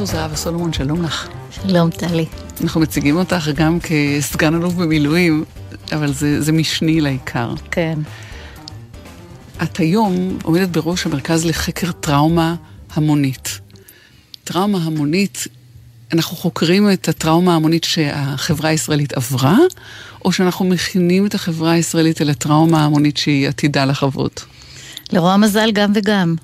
פרופסור זהבה סולומון, שלום לך. שלום, טלי. אנחנו מציגים אותך גם כסגן אלוף במילואים, אבל זה, זה משני לעיקר. כן. את היום עומדת בראש המרכז לחקר טראומה המונית. טראומה המונית, אנחנו חוקרים את הטראומה המונית שהחברה הישראלית עברה, או שאנחנו מכינים את החברה הישראלית אל הטראומה המונית שהיא עתידה לחוות? לרוע מזל גם וגם.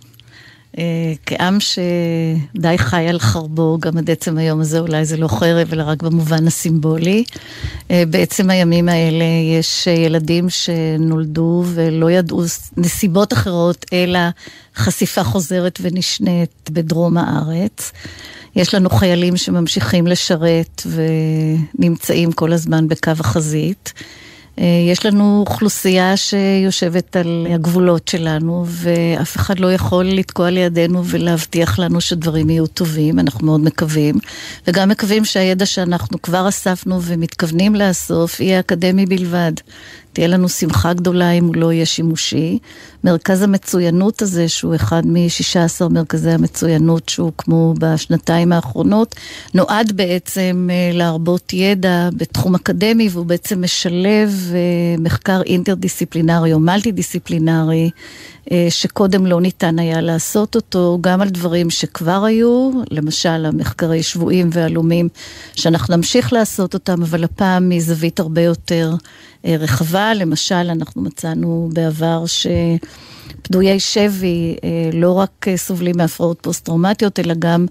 אה, כעם שדי חי על חרבו, גם עד עצם היום הזה אולי זה לא חרב, אלא רק במובן הסימבולי. אה, בעצם הימים האלה יש ילדים שנולדו ולא ידעו נסיבות אחרות, אלא חשיפה חוזרת ונשנית בדרום הארץ. יש לנו חיילים שממשיכים לשרת ונמצאים כל הזמן בקו החזית. אה, יש לנו אוכלוסייה שיושבת על הגבולות שלנו, ואף אחד לא יכול לתקוע לידינו ולהבטיח לנו שדברים יהיו טובים, אנחנו מאוד מקווים, וגם מקווים שהידע שאנחנו כבר אספנו ומתכוונים לאסוף יהיה אקדמי בלבד. תהיה לנו שמחה גדולה אם הוא לא יהיה שימושי. מרכז המצוינות הזה, שהוא אחד מ-16 מרכזי המצוינות שהוקמו בשנתיים האחרונות, נועד בעצם אה, להרבות ידע בתחום אקדמי, והוא בעצם משלב אה, מחקר אינטרדיסציפלינרי או מלטי דיסציפלינרי. אה, שקודם לא ניתן היה לעשות אותו, גם על דברים שכבר היו, למשל המחקרי שבויים ועלומים, שאנחנו נמשיך לעשות אותם, אבל הפעם מזווית הרבה יותר רחבה. למשל, אנחנו מצאנו בעבר ש... פדויי שבי אה, לא רק אה, סובלים מהפרעות פוסט-טראומטיות, אלא גם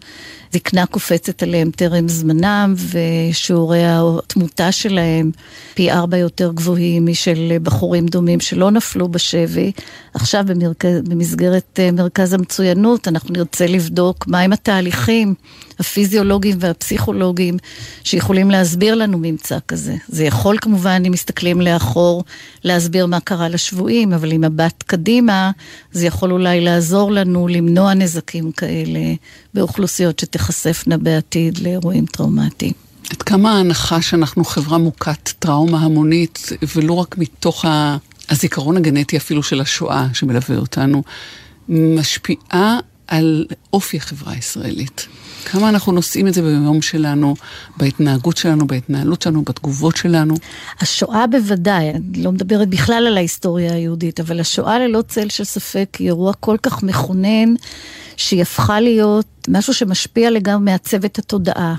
זקנה קופצת עליהם טרם זמנם, ושיעורי התמותה שלהם פי ארבע יותר גבוהים משל בחורים דומים שלא נפלו בשבי. עכשיו במרכז, במסגרת אה, מרכז המצוינות אנחנו נרצה לבדוק מהם התהליכים הפיזיולוגיים והפסיכולוגיים שיכולים להסביר לנו ממצא כזה. זה יכול כמובן, אם מסתכלים לאחור, להסביר מה קרה לשבויים, אבל עם מבט קדימה, זה יכול אולי לעזור לנו למנוע נזקים כאלה באוכלוסיות שתיחשפנה בעתיד לאירועים טראומטיים. עד כמה ההנחה שאנחנו חברה מוכת טראומה המונית, ולא רק מתוך הזיכרון הגנטי אפילו של השואה שמלווה אותנו, משפיעה על אופי החברה הישראלית? כמה אנחנו נושאים את זה ביום שלנו, בהתנהגות שלנו, בהתנהלות שלנו, בתגובות שלנו? השואה בוודאי, אני לא מדברת בכלל על ההיסטוריה היהודית, אבל השואה ללא צל של ספק היא אירוע כל כך מכונן, שהיא הפכה להיות משהו שמשפיע לגמרי, מעצב את התודעה.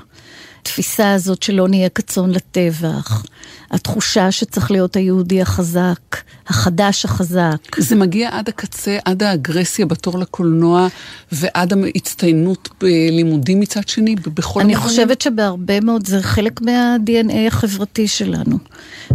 התפיסה הזאת שלא נהיה כצאן לטבח, התחושה שצריך להיות היהודי החזק, החדש החזק. זה מגיע עד הקצה, עד האגרסיה בתור לקולנוע, ועד ההצטיינות בלימודים מצד שני, בכל אני המובנים? חושבת שבהרבה מאוד, זה חלק מה-DNA החברתי שלנו.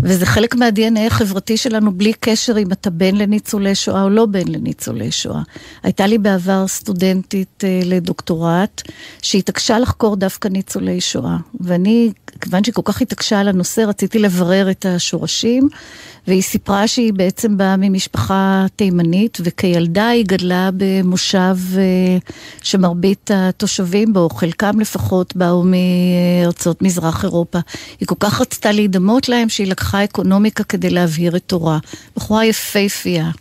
וזה חלק מה-DNA החברתי שלנו בלי קשר אם אתה בן לניצולי שואה או לא בן לניצולי שואה. הייתה לי בעבר סטודנטית אה, לדוקטורט, שהתעקשה לחקור דווקא ניצולי שואה. ואני, כיוון שהיא כל כך התעקשה על הנושא, רציתי לברר את השורשים, והיא סיפרה שהיא בעצם באה ממשפחה תימנית, וכילדה היא גדלה במושב אה, שמרבית התושבים בו, חלקם לפחות, באו מארצות מזרח אירופה. היא כל כך רצתה להידמות להם שהיא לקחה אקונומיקה כדי להבהיר את תורה. בחורה יפייפייה.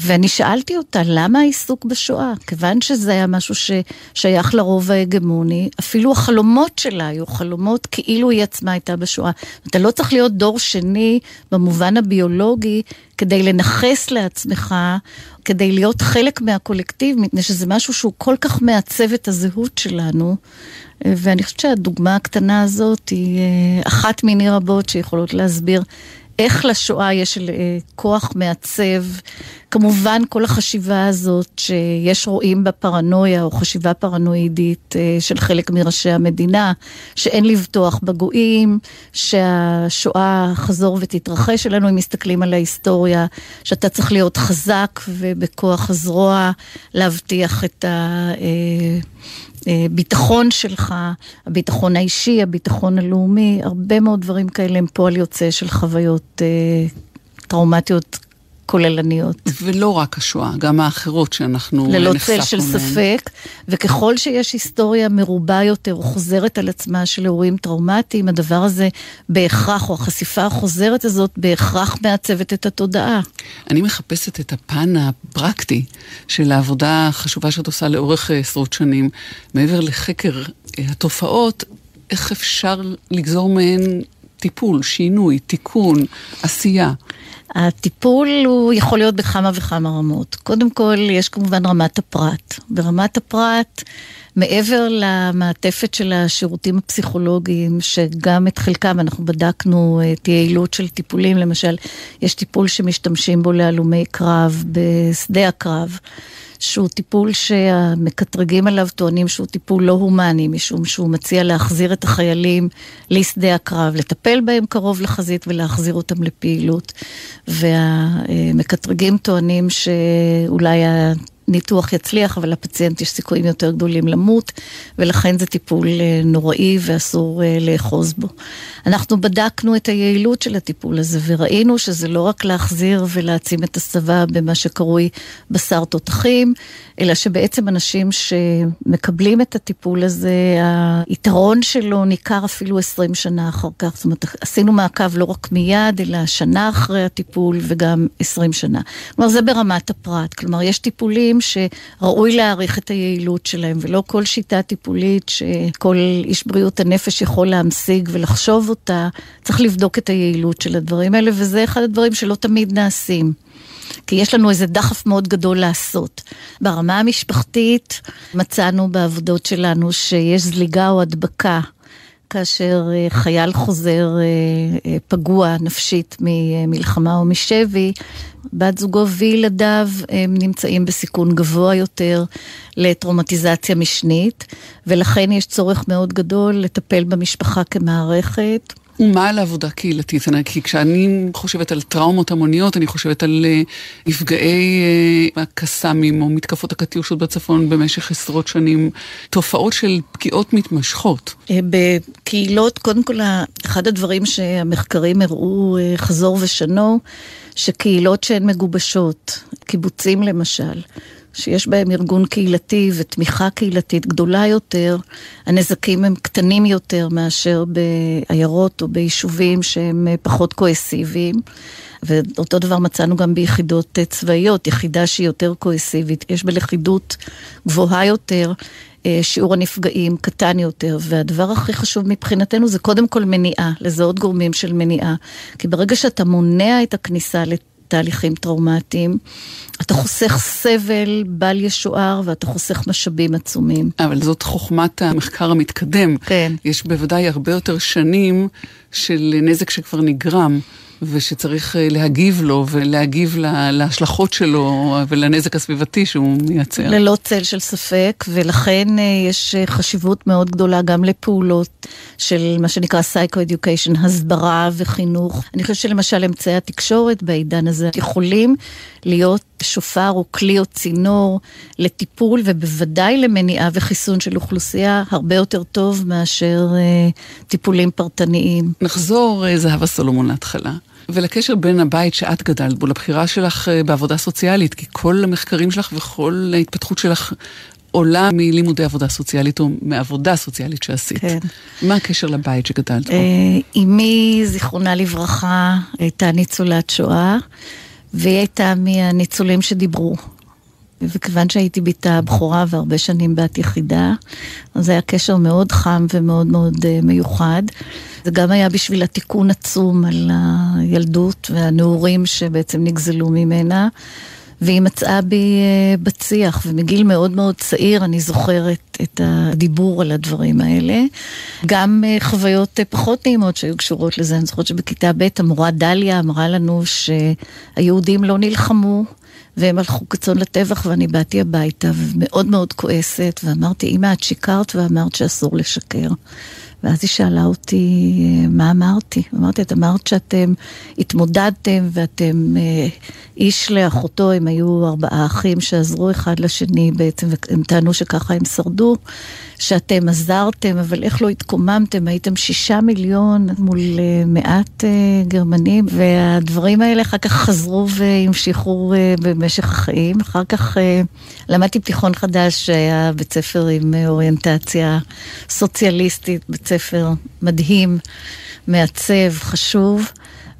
ואני שאלתי אותה, למה העיסוק בשואה? כיוון שזה היה משהו ששייך לרוב ההגמוני, אפילו החלומות שלה היו חלומות כאילו היא עצמה הייתה בשואה. אתה לא צריך להיות דור שני במובן הביולוגי כדי לנכס לעצמך, כדי להיות חלק מהקולקטיב, מפני שזה משהו שהוא כל כך מעצב את הזהות שלנו. ואני חושבת שהדוגמה הקטנה הזאת היא אה, אחת מיני רבות שיכולות להסביר איך לשואה יש אה, כוח מעצב. כמובן, כל החשיבה הזאת שיש רואים בפרנויה, או חשיבה פרנואידית אה, של חלק מראשי המדינה, שאין לבטוח בגויים, שהשואה חזור ותתרחש אלינו, אם מסתכלים על ההיסטוריה, שאתה צריך להיות חזק ובכוח הזרוע להבטיח את ה... הביטחון שלך, הביטחון האישי, הביטחון הלאומי, הרבה מאוד דברים כאלה הם פועל יוצא של חוויות אה, טראומטיות כוללניות. ולא רק השואה, גם האחרות שאנחנו נחשפנו. ללא צל של ספק, וככל שיש היסטוריה מרובה יותר או חוזרת על עצמה של אירועים טראומטיים, הדבר הזה בהכרח, או החשיפה החוזרת הזאת, בהכרח מעצבת את התודעה. אני מחפשת את הפן הפרקטי של העבודה החשובה שאת עושה לאורך עשרות שנים, מעבר לחקר התופעות, איך אפשר לגזור מהן טיפול, שינוי, תיקון, עשייה. הטיפול הוא יכול להיות בכמה וכמה רמות. קודם כל, יש כמובן רמת הפרט. ברמת הפרט, מעבר למעטפת של השירותים הפסיכולוגיים, שגם את חלקם אנחנו בדקנו את יעילות של טיפולים, למשל, יש טיפול שמשתמשים בו להלומי קרב בשדה הקרב. שהוא טיפול שהמקטרגים עליו טוענים שהוא טיפול לא הומני, משום שהוא מציע להחזיר את החיילים לשדה הקרב, לטפל בהם קרוב לחזית ולהחזיר אותם לפעילות. והמקטרגים טוענים שאולי הניתוח יצליח, אבל לפציינט יש סיכויים יותר גדולים למות, ולכן זה טיפול אה, נוראי ואסור אה, לאחוז בו. אנחנו בדקנו את היעילות של הטיפול הזה, וראינו שזה לא רק להחזיר ולהעצים את הצבא במה שקרוי בשר תותחים, אלא שבעצם אנשים שמקבלים את הטיפול הזה, היתרון שלו ניכר אפילו 20 שנה אחר כך. זאת אומרת, עשינו מעקב לא רק מיד, אלא שנה אחרי הטיפול וגם 20 שנה. כלומר, זה ברמת הפרט. כלומר, יש טיפולים שראוי להעריך את היעילות שלהם, ולא כל שיטה טיפולית שכל איש בריאות הנפש יכול להמשיג ולחשוב אותה, צריך לבדוק את היעילות של הדברים האלה, וזה אחד הדברים שלא תמיד נעשים. כי יש לנו איזה דחף מאוד גדול לעשות. ברמה המשפחתית מצאנו בעבודות שלנו שיש זליגה או הדבקה. כאשר אה, חייל חוזר אה, אה, פגוע נפשית ממלחמה או משבי, בת זוגו וילדיו הם נמצאים בסיכון גבוה יותר לטראומטיזציה משנית, ולכן יש צורך מאוד גדול לטפל במשפחה כמערכת. ומה על העבודה קהילתית? כי כשאני חושבת על טראומות המוניות, אני חושבת על אה, נפגעי אה, הקסאמים או מתקפות הקטיושות בצפון במשך עשרות שנים, תופעות של פגיעות מתמשכות. אה, בקהילות, קודם כל, אחד הדברים שהמחקרים הראו חזור ושנו, שקהילות שהן מגובשות, קיבוצים למשל, שיש בהם ארגון קהילתי ותמיכה קהילתית גדולה יותר, הנזקים הם קטנים יותר מאשר בעיירות או ביישובים שהם פחות כועסיביים. ואותו דבר מצאנו גם ביחידות צבאיות, יחידה שהיא יותר כועסיבית, יש בלכידות גבוהה יותר, אה, שיעור הנפגעים קטן יותר, והדבר הכי חשוב מבחינתנו זה קודם כל מניעה, לזהות גורמים של מניעה. כי ברגע שאתה מונע את הכניסה תהליכים טראומטיים. אתה חוסך סבל בל ישוער ואתה חוסך משאבים עצומים. אבל זאת חוכמת המחקר המתקדם. כן. יש בוודאי הרבה יותר שנים של נזק שכבר נגרם. ושצריך אה, להגיב לו ולהגיב להשלכות שלו ולנזק הסביבתי שהוא מייצר. ללא צל של ספק, ולכן אה, יש אה, חשיבות מאוד גדולה גם לפעולות של מה שנקרא Psycho-Education, הסברה וחינוך. אני חושבת שלמשל אמצעי התקשורת בעידן הזה יכולים להיות שופר או כלי או צינור לטיפול ובוודאי למניעה וחיסון של אוכלוסייה הרבה יותר טוב מאשר אה, טיפולים פרטניים. נחזור, זהבה סולומון, להתחלה. ולקשר בין הבית שאת גדלת בו לבחירה שלך אה, בעבודה סוציאלית, כי כל המחקרים שלך וכל ההתפתחות שלך עולה מלימודי עבודה סוציאלית או מעבודה סוציאלית שעשית. כן. מה הקשר לבית שגדלת בו? אמי, זיכרונה לברכה, הייתה ניצולת שואה. והיא הייתה מהניצולים שדיברו. וכיוון שהייתי בתה הבכורה והרבה שנים בת יחידה, אז היה קשר מאוד חם ומאוד מאוד uh, מיוחד. זה גם היה בשביל התיקון עצום על הילדות והנעורים שבעצם נגזלו ממנה. והיא מצאה בי uh, בציח, ומגיל מאוד מאוד צעיר אני זוכרת את הדיבור על הדברים האלה. גם uh, חוויות uh, פחות נעימות שהיו קשורות לזה, אני זוכרת שבכיתה ב' המורה דליה אמרה לנו שהיהודים לא נלחמו. והם הלכו כצאן לטבח ואני באתי הביתה ומאוד מאוד כועסת ואמרתי, אמא את שיקרת ואמרת שאסור לשקר. ואז היא שאלה אותי, מה אמרתי? אמרתי, את אמרת שאתם התמודדתם ואתם אה, איש לאחותו, הם היו ארבעה אחים שעזרו אחד לשני בעצם, והם טענו שככה הם שרדו, שאתם עזרתם, אבל איך לא התקוממתם? הייתם שישה מיליון מול אה, מעט אה, גרמנים, והדברים האלה אחר כך חזרו והמשיכו במשך החיים. אחר כך למדתי בתיכון חדש, שהיה בית ספר עם אוריינטציה סוציאליסטית, בית ספר מדהים, מעצב, חשוב.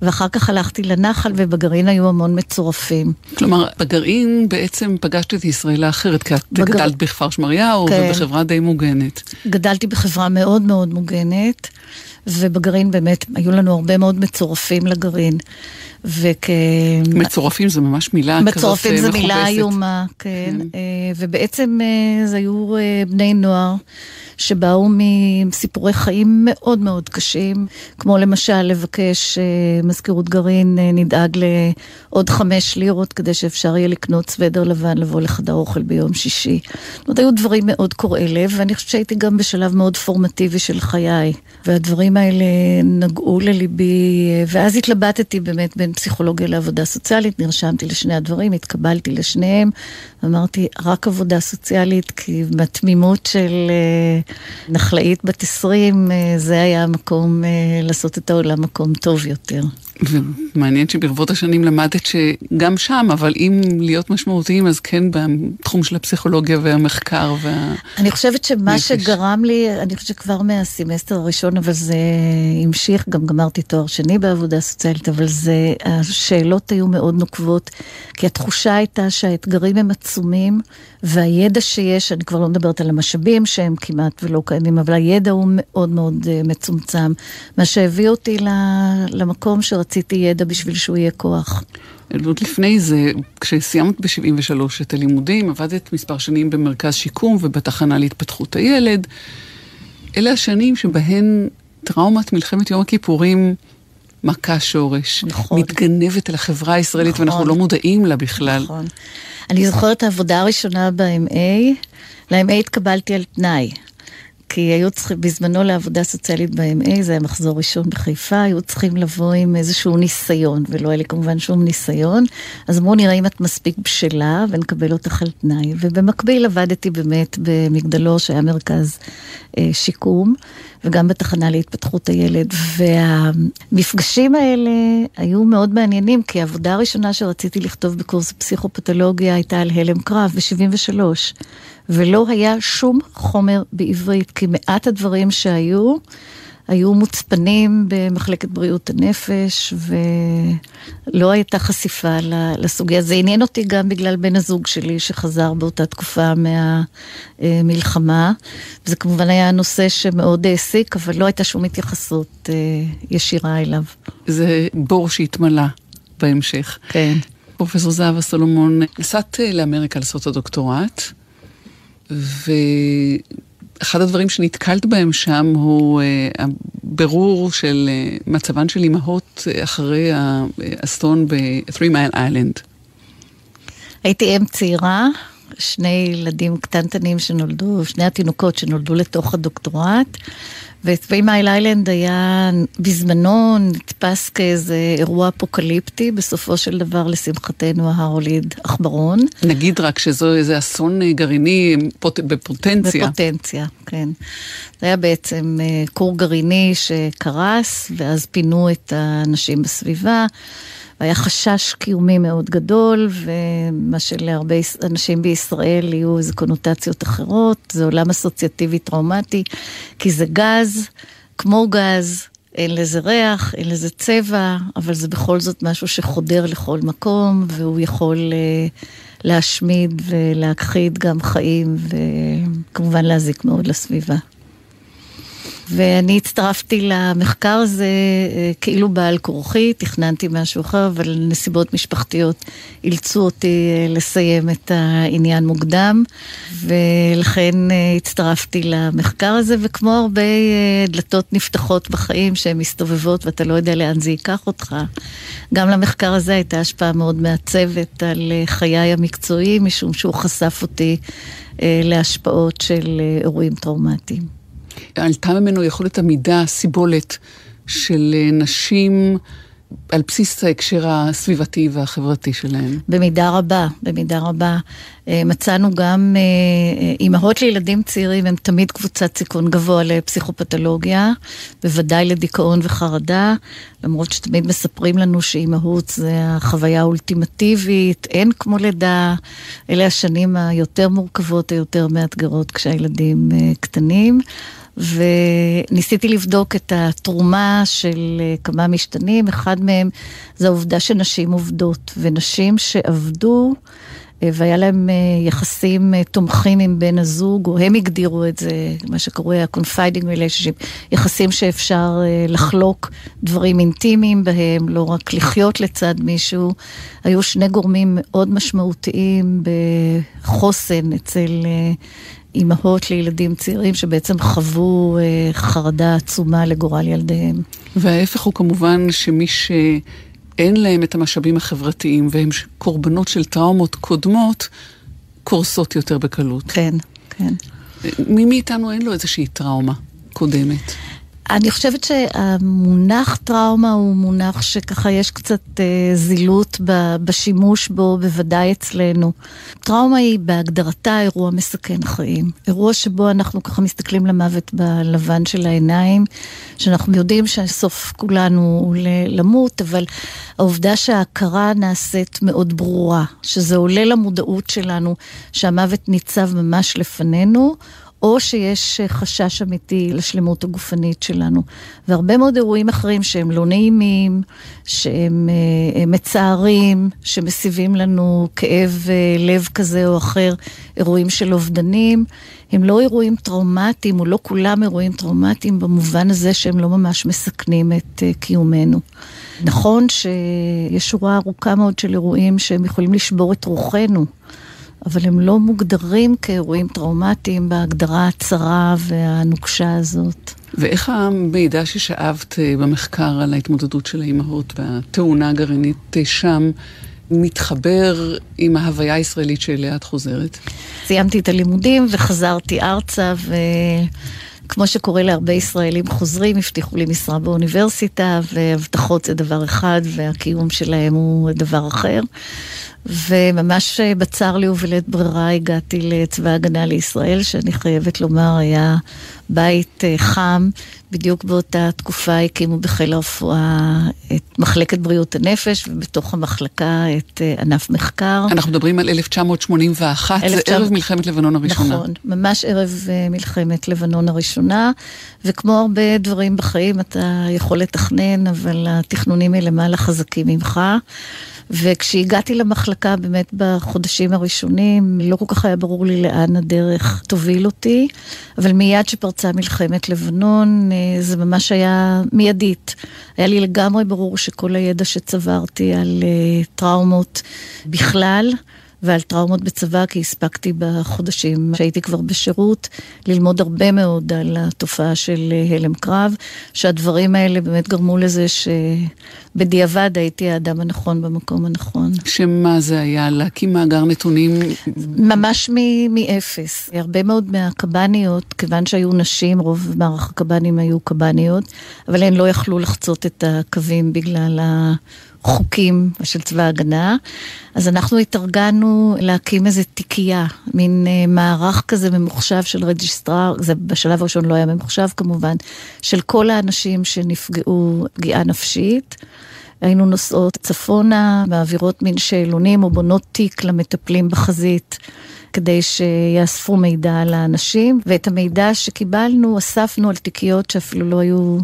ואחר כך הלכתי לנחל, ובגרעין היו המון מצורפים. כלומר, בגרעין בעצם פגשת את ישראל האחרת, כי את בגר... גדלת בכפר שמריהו כן. ובחברה די מוגנת. גדלתי בחברה מאוד מאוד מוגנת, ובגרעין באמת היו לנו הרבה מאוד מצורפים לגרעין. וכ... מצורפים זה ממש מילה כזאת מכובסת. מצורפים זה מילה איומה, כן. כן. אה, ובעצם אה, זה היו אה, בני נוער. שבאו מסיפורי חיים מאוד מאוד קשים, כמו למשל לבקש מזכירות גרעין נדאג לעוד חמש לירות כדי שאפשר יהיה לקנות סוודר לבן לבוא לחדר אוכל ביום שישי. זאת אומרת, היו דברים מאוד קורעי לב, ואני חושבת שהייתי גם בשלב מאוד פורמטיבי של חיי, והדברים האלה נגעו לליבי, ואז התלבטתי באמת בין פסיכולוגיה לעבודה סוציאלית, נרשמתי לשני הדברים, התקבלתי לשניהם, אמרתי, רק עבודה סוציאלית, כי בתמימות של נחלאית בת 20, uh, אה, זה היה המקום uh, לעשות את העולם מקום טוב יותר. ומעניין שברבות השנים למדת שגם שם, אבל אם להיות משמעותיים, אז כן בתחום של הפסיכולוגיה והמחקר וה... אני חושבת שמה נפש. שגרם לי, אני חושבת שכבר מהסמסטר הראשון, אבל זה המשיך, גם גמרתי תואר שני בעבודה סוציאלית, אבל זה, השאלות היו מאוד נוקבות, כי התחושה הייתה שהאתגרים הם עצומים, והידע שיש, אני כבר לא מדברת על המשאבים שהם כמעט ולא קיימים, אבל הידע הוא מאוד מאוד אה, מצומצם. מה שהביא אותי למקום שרציתי... רציתי ידע בשביל שהוא יהיה כוח. עוד לפני זה, כשסיימת ב-73 את הלימודים, עבדת מספר שנים במרכז שיקום ובתחנה להתפתחות הילד. אלה השנים שבהן טראומת מלחמת יום הכיפורים מכה שורש. נכון. מתגנבת על החברה הישראלית נכון. ואנחנו לא מודעים לה בכלל. נכון. אני זוכרת את העבודה הראשונה ב-MA, ל-MA התקבלתי על תנאי. כי היו צריכים, בזמנו לעבודה סוציאלית ב-MA, זה היה מחזור ראשון בחיפה, היו צריכים לבוא עם איזשהו ניסיון, ולא היה לי כמובן שום ניסיון. אז אמרו, נראה אם את מספיק בשלה, ונקבל אותך על תנאי. ובמקביל עבדתי באמת במגדלור, שהיה מרכז אה, שיקום, וגם בתחנה להתפתחות הילד. והמפגשים האלה היו מאוד מעניינים, כי העבודה הראשונה שרציתי לכתוב בקורס פסיכופתולוגיה הייתה על הלם קרב ב-73. ולא היה שום חומר בעברית, כי מעט הדברים שהיו, היו מוצפנים במחלקת בריאות הנפש, ולא הייתה חשיפה לסוגיה. זה עניין אותי גם בגלל בן הזוג שלי, שחזר באותה תקופה מהמלחמה. זה כמובן היה נושא שמאוד העסיק, אבל לא הייתה שום התייחסות אה, ישירה אליו. זה בור שהתמלא בהמשך. כן. פרופסור זהבה סולומון, נסעת לאמריקה לעשות את הדוקטורט. ואחד הדברים שנתקלת בהם שם הוא uh, הבירור של uh, מצבן של אימהות uh, אחרי האסון ב-Three Mile Island. הייתי אם צעירה, שני ילדים קטנטנים שנולדו, שני התינוקות שנולדו לתוך הדוקטורט. ו-Three Mile Island היה בזמנו נתפס כאיזה אירוע אפוקליפטי, בסופו של דבר, לשמחתנו, ההר הוליד עכברון. נגיד רק שזו איזה אסון גרעיני פוט... בפוטנציה. בפוטנציה, כן. זה היה בעצם אה, כור גרעיני שקרס, ואז פינו את האנשים בסביבה. והיה חשש קיומי מאוד גדול, ומה שלהרבה אנשים בישראל יהיו איזה קונוטציות אחרות, זה עולם אסוציאטיבי טראומטי, כי זה גז, כמו גז, אין לזה ריח, אין לזה צבע, אבל זה בכל זאת משהו שחודר לכל מקום, והוא יכול uh, להשמיד ולהכחיד גם חיים, וכמובן להזיק מאוד לסביבה. ואני הצטרפתי למחקר הזה אה, כאילו בעל כורחי, תכננתי משהו אחר, אבל נסיבות משפחתיות אילצו אותי אה, לסיים את העניין מוקדם, ולכן אה, הצטרפתי למחקר הזה, וכמו הרבה דלתות נפתחות בחיים שהן מסתובבות ואתה לא יודע לאן זה ייקח אותך, גם למחקר הזה הייתה השפעה מאוד מעצבת על חיי המקצועיים, משום שהוא חשף אותי להשפעות של אירועים טראומטיים. עלתה ממנו יכולת עמידה, סיבולת של נשים על בסיס ההקשר הסביבתי והחברתי שלהם. במידה רבה, במידה רבה. אה, מצאנו גם אה, אה, אימהות לילדים צעירים, הם תמיד קבוצת סיכון גבוה לפסיכופתולוגיה, בוודאי לדיכאון וחרדה, למרות שתמיד מספרים לנו שאימהות זה החוויה האולטימטיבית, אין כמו לידה, אלה השנים היותר מורכבות, היותר מאתגרות כשהילדים קטנים. וניסיתי לבדוק את התרומה של אה, כמה משתנים. אחד מהם זה העובדה שנשים עובדות, ונשים שעבדו, אה, והיה להם אה, יחסים תומכים עם בן הזוג, או הם הגדירו את זה, מה שקרוי ה-confiding relationship, יחסים שאפשר לחלוק דברים אינטימיים בהם, לא רק לחיות לצד מישהו. היו שני גורמים מאוד משמעותיים בחוסן אצל אימהות לילדים צעירים שבעצם חוו אה, חרדה עצומה לגורל ילדיהם. וההפך הוא כמובן שמי שאין להם את המשאבים החברתיים והם קורבנות של טראומות קודמות, קורסות יותר בקלות. כן, כן. מי מאיתנו אין לו איזושהי טראומה קודמת? אני חושבת שהמונח טראומה הוא מונח שככה יש קצת אה, זילות בשימוש בו, בוודאי אצלנו. טראומה היא בהגדרתה אירוע מסכן חיים. אירוע שבו אנחנו ככה מסתכלים למוות בלבן של העיניים, שאנחנו יודעים שהסוף כולנו הוא למות, אבל העובדה שההכרה נעשית מאוד ברורה, שזה עולה למודעות שלנו שהמוות ניצב ממש לפנינו. או שיש חשש אמיתי לשלמות הגופנית שלנו. והרבה מאוד אירועים אחרים שהם לא נעימים, שהם אה, מצערים, שמסיבים לנו כאב אה, לב כזה או אחר, אירועים של אובדנים, הם לא אירועים טראומטיים, או לא כולם אירועים טראומטיים, במובן הזה שהם לא ממש מסכנים את אה, קיומנו. נכון שיש שורה ארוכה מאוד של אירועים שהם יכולים לשבור את רוחנו. אבל הם לא מוגדרים כאירועים טראומטיים בהגדרה הצרה והנוקשה הזאת. ואיך המידע ששאבת אה, במחקר על ההתמודדות של האימהות והתאונה הגרעינית אה, שם מתחבר עם ההוויה הישראלית שאליה את חוזרת? סיימתי את הלימודים וחזרתי ארצה ו... כמו שקורה להרבה ישראלים חוזרים, הבטיחו לי משרה באוניברסיטה, והבטחות זה דבר אחד, והקיום שלהם הוא דבר אחר. וממש בצר לי ובלית ברירה הגעתי לצבא ההגנה לישראל, שאני חייבת לומר היה בית אה, חם. בדיוק באותה תקופה הקימו בחיל הרפואה את מחלקת בריאות הנפש, ובתוך המחלקה את אה, ענף מחקר. אנחנו מדברים על 1981, 19... זה ערב מלחמת לבנון הראשונה. נכון, ממש ערב אה, מלחמת לבנון הראשונה, וכמו הרבה דברים בחיים, אתה יכול לתכנן, אבל התכנונים מלמעלה חזקים ממך. וכשהגעתי למחלקה באמת בחודשים הראשונים, לא כל כך היה ברור לי לאן הדרך תוביל אותי, אבל מיד שפרצה מלחמת לבנון, אה, זה ממש היה מיידית. היה לי לגמרי ברור שכל הידע שצברתי על אה, טראומות בכלל, ועל טראומות בצבא, כי הספקתי בחודשים שהייתי כבר בשירות ללמוד הרבה מאוד על התופעה של אה, הלם קרב, שהדברים האלה באמת גרמו לזה שבדיעבד הייתי האדם הנכון במקום הנכון. שמה זה היה? להקים מאגר נתונים? ממש מאפס. הרבה מאוד מהקב"ניות, כיוון שהיו נשים, רוב מערך הקב"נים היו קב"ניות, אבל הן לא יכלו לחצות את הקווים בגלל ה... חוקים של צבא ההגנה, אז אנחנו התארגנו להקים איזה תיקייה, מין uh, מערך כזה ממוחשב של register, זה בשלב הראשון לא היה ממוחשב כמובן, של כל האנשים שנפגעו פגיעה נפשית. היינו נוסעות צפונה, מעבירות מין שאלונים או בונות תיק למטפלים בחזית. כדי שיאספו מידע על האנשים, ואת המידע שקיבלנו אספנו על תיקיות שאפילו לא היו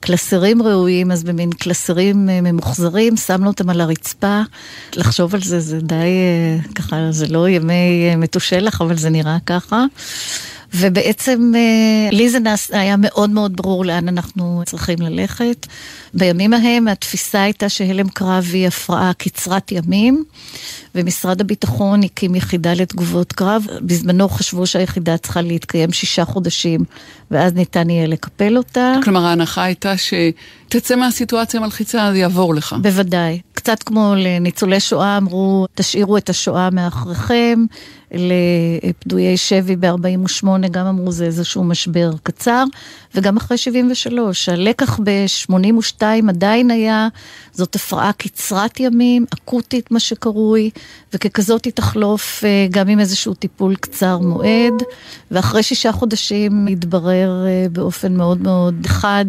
קלסרים ראויים, אז במין קלסרים אה, ממוחזרים, שמנו אותם על הרצפה. לחשוב על זה, זה די, אה, ככה, זה לא ימי אה, מתושלח, אבל זה נראה ככה. ובעצם לי זה נעש, היה מאוד מאוד ברור לאן אנחנו צריכים ללכת. בימים ההם התפיסה הייתה שהלם קרב היא הפרעה קצרת ימים, ומשרד הביטחון הקים יחידה לתגובות קרב. בזמנו חשבו שהיחידה צריכה להתקיים שישה חודשים, ואז ניתן יהיה לקפל אותה. כלומר, ההנחה הייתה שתצא מהסיטואציה המלחיצה, זה יעבור לך. בוודאי. קצת כמו לניצולי שואה אמרו, תשאירו את השואה מאחוריכם, לפדויי שבי ב-48, גם אמרו זה איזשהו משבר קצר, וגם אחרי 73. הלקח ב-82 עדיין היה, זאת הפרעה קצרת ימים, אקוטית מה שקרוי, וככזאת היא תחלוף אה, גם עם איזשהו טיפול קצר מועד, ואחרי שישה חודשים התברר אה, באופן מאוד מאוד חד.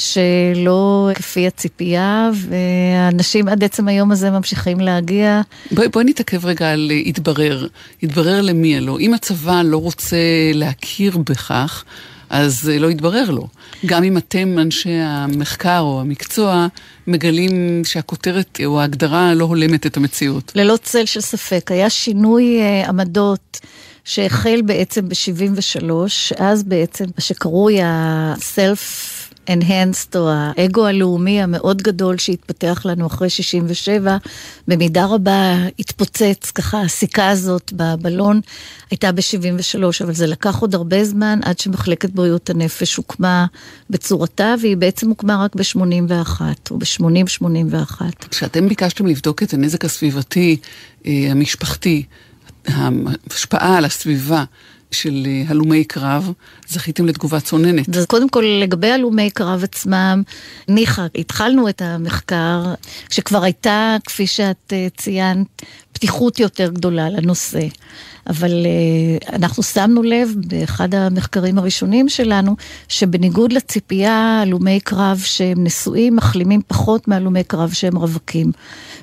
שלא כפי הציפייה, ואנשים עד עצם היום הזה ממשיכים להגיע. בואי בוא נתעכב רגע על התברר. התברר למי הלא. אם הצבא לא רוצה להכיר בכך, אז לא יתברר לו. גם אם אתם, אנשי המחקר או המקצוע, מגלים שהכותרת או ההגדרה לא הולמת את המציאות. ללא צל של ספק. היה שינוי uh, עמדות. שהחל בעצם ב-73, אז בעצם מה שקרוי ה-self enhanced, או האגו הלאומי המאוד גדול שהתפתח לנו אחרי 67, במידה רבה התפוצץ, ככה הסיכה הזאת בבלון הייתה ב-73, אבל זה לקח עוד הרבה זמן עד שמחלקת בריאות הנפש הוקמה בצורתה, והיא בעצם הוקמה רק ב-81, או ב-80-81. כשאתם ביקשתם לבדוק את הנזק הסביבתי, אה, המשפחתי, ההשפעה על הסביבה, של אה, הלומי קרב, זכיתם לתגובה צוננת. אז קודם כל, לגבי הלומי קרב עצמם, ניחא, התחלנו את המחקר, שכבר הייתה, כפי שאת אה, ציינת, פתיחות יותר גדולה לנושא. אבל uh, אנחנו שמנו לב באחד המחקרים הראשונים שלנו, שבניגוד לציפייה, הלומי קרב שהם נשואים מחלימים פחות מהלומי קרב שהם רווקים.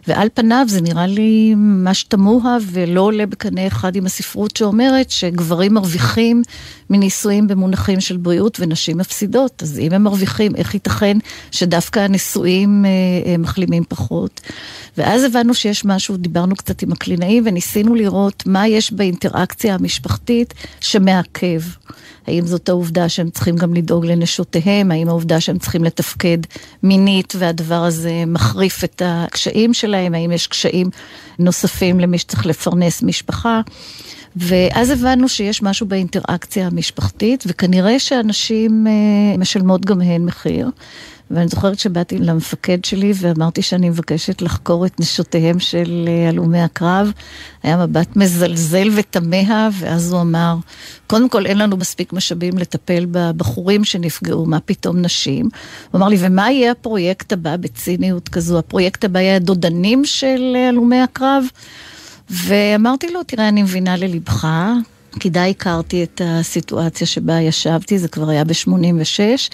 ועל פניו זה נראה לי ממש תמוה ולא עולה בקנה אחד עם הספרות שאומרת שגברים מרוויחים מנישואים במונחים של בריאות ונשים מפסידות. אז אם הם מרוויחים, איך ייתכן שדווקא הנשואים uh, מחלימים פחות? ואז הבנו שיש משהו, דיברנו קצת עם הקלינאים וניסינו לראות מה יש באינטראקציה המשפחתית שמעכב. האם זאת העובדה שהם צריכים גם לדאוג לנשותיהם, האם העובדה שהם צריכים לתפקד מינית והדבר הזה מחריף את הקשיים שלהם, האם יש קשיים נוספים למי שצריך לפרנס משפחה. ואז הבנו שיש משהו באינטראקציה המשפחתית, וכנראה שאנשים אה, משלמות גם הן מחיר. ואני זוכרת שבאתי למפקד שלי ואמרתי שאני מבקשת לחקור את נשותיהם של אה, הלומי הקרב. היה מבט מזלזל ותמה, ואז הוא אמר, קודם כל אין לנו מספיק משאבים לטפל בבחורים שנפגעו, מה פתאום נשים? הוא אמר לי, ומה יהיה הפרויקט הבא בציניות כזו? הפרויקט הבא יהיה הדודנים של אה, הלומי הקרב? ואמרתי לו, תראה, אני מבינה ללבך, כי די הכרתי את הסיטואציה שבה ישבתי, זה כבר היה ב-86.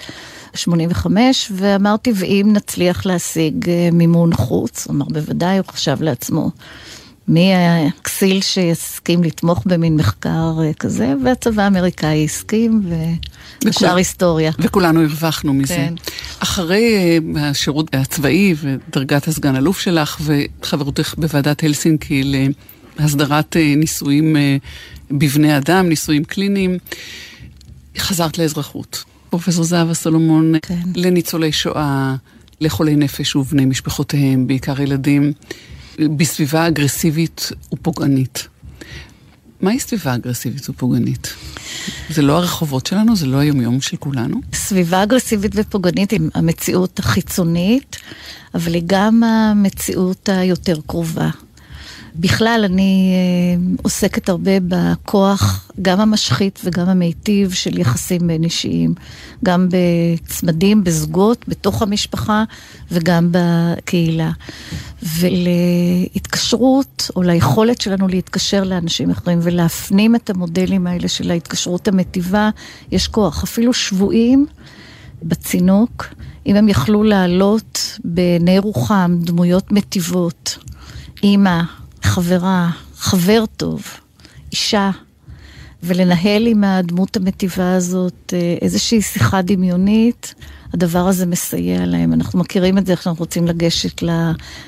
85, ואמרתי, ואם נצליח להשיג אה, מימון חוץ, הוא אמר, בוודאי, הוא חשב לעצמו. מי הכסיל שיסכים לתמוך במין מחקר אה, כזה, והצבא האמריקאי הסכים, ושאר היסטוריה. וכולנו הרווחנו מזה. כן. אחרי אה, השירות הצבאי ודרגת הסגן אלוף שלך, וחברותך בוועדת הלסינקי להסדרת ניסויים בבני אדם, ניסויים קליניים, חזרת לאזרחות. פרופסור זהבה סולומון, כן. לניצולי שואה, לחולי נפש ובני משפחותיהם, בעיקר ילדים, בסביבה אגרסיבית ופוגענית. מהי סביבה אגרסיבית ופוגענית? זה לא הרחובות שלנו? זה לא היומיום של כולנו? סביבה אגרסיבית ופוגענית היא המציאות החיצונית, אבל היא גם המציאות היותר קרובה. בכלל, אני אה, עוסקת הרבה בכוח, גם המשחית וגם המיטיב של יחסים בין אישיים. גם בצמדים, בזוגות, בתוך המשפחה וגם בקהילה. ולהתקשרות, או ליכולת שלנו להתקשר לאנשים אחרים ולהפנים את המודלים האלה של ההתקשרות המטיבה, יש כוח. אפילו שבויים בצינוק, אם הם יכלו לעלות בעיני רוחם דמויות מטיבות, אימא, חברה, חבר טוב, אישה, ולנהל עם הדמות המטיבה הזאת אה, איזושהי שיחה דמיונית, הדבר הזה מסייע להם. אנחנו מכירים את זה, איך שאנחנו רוצים לגשת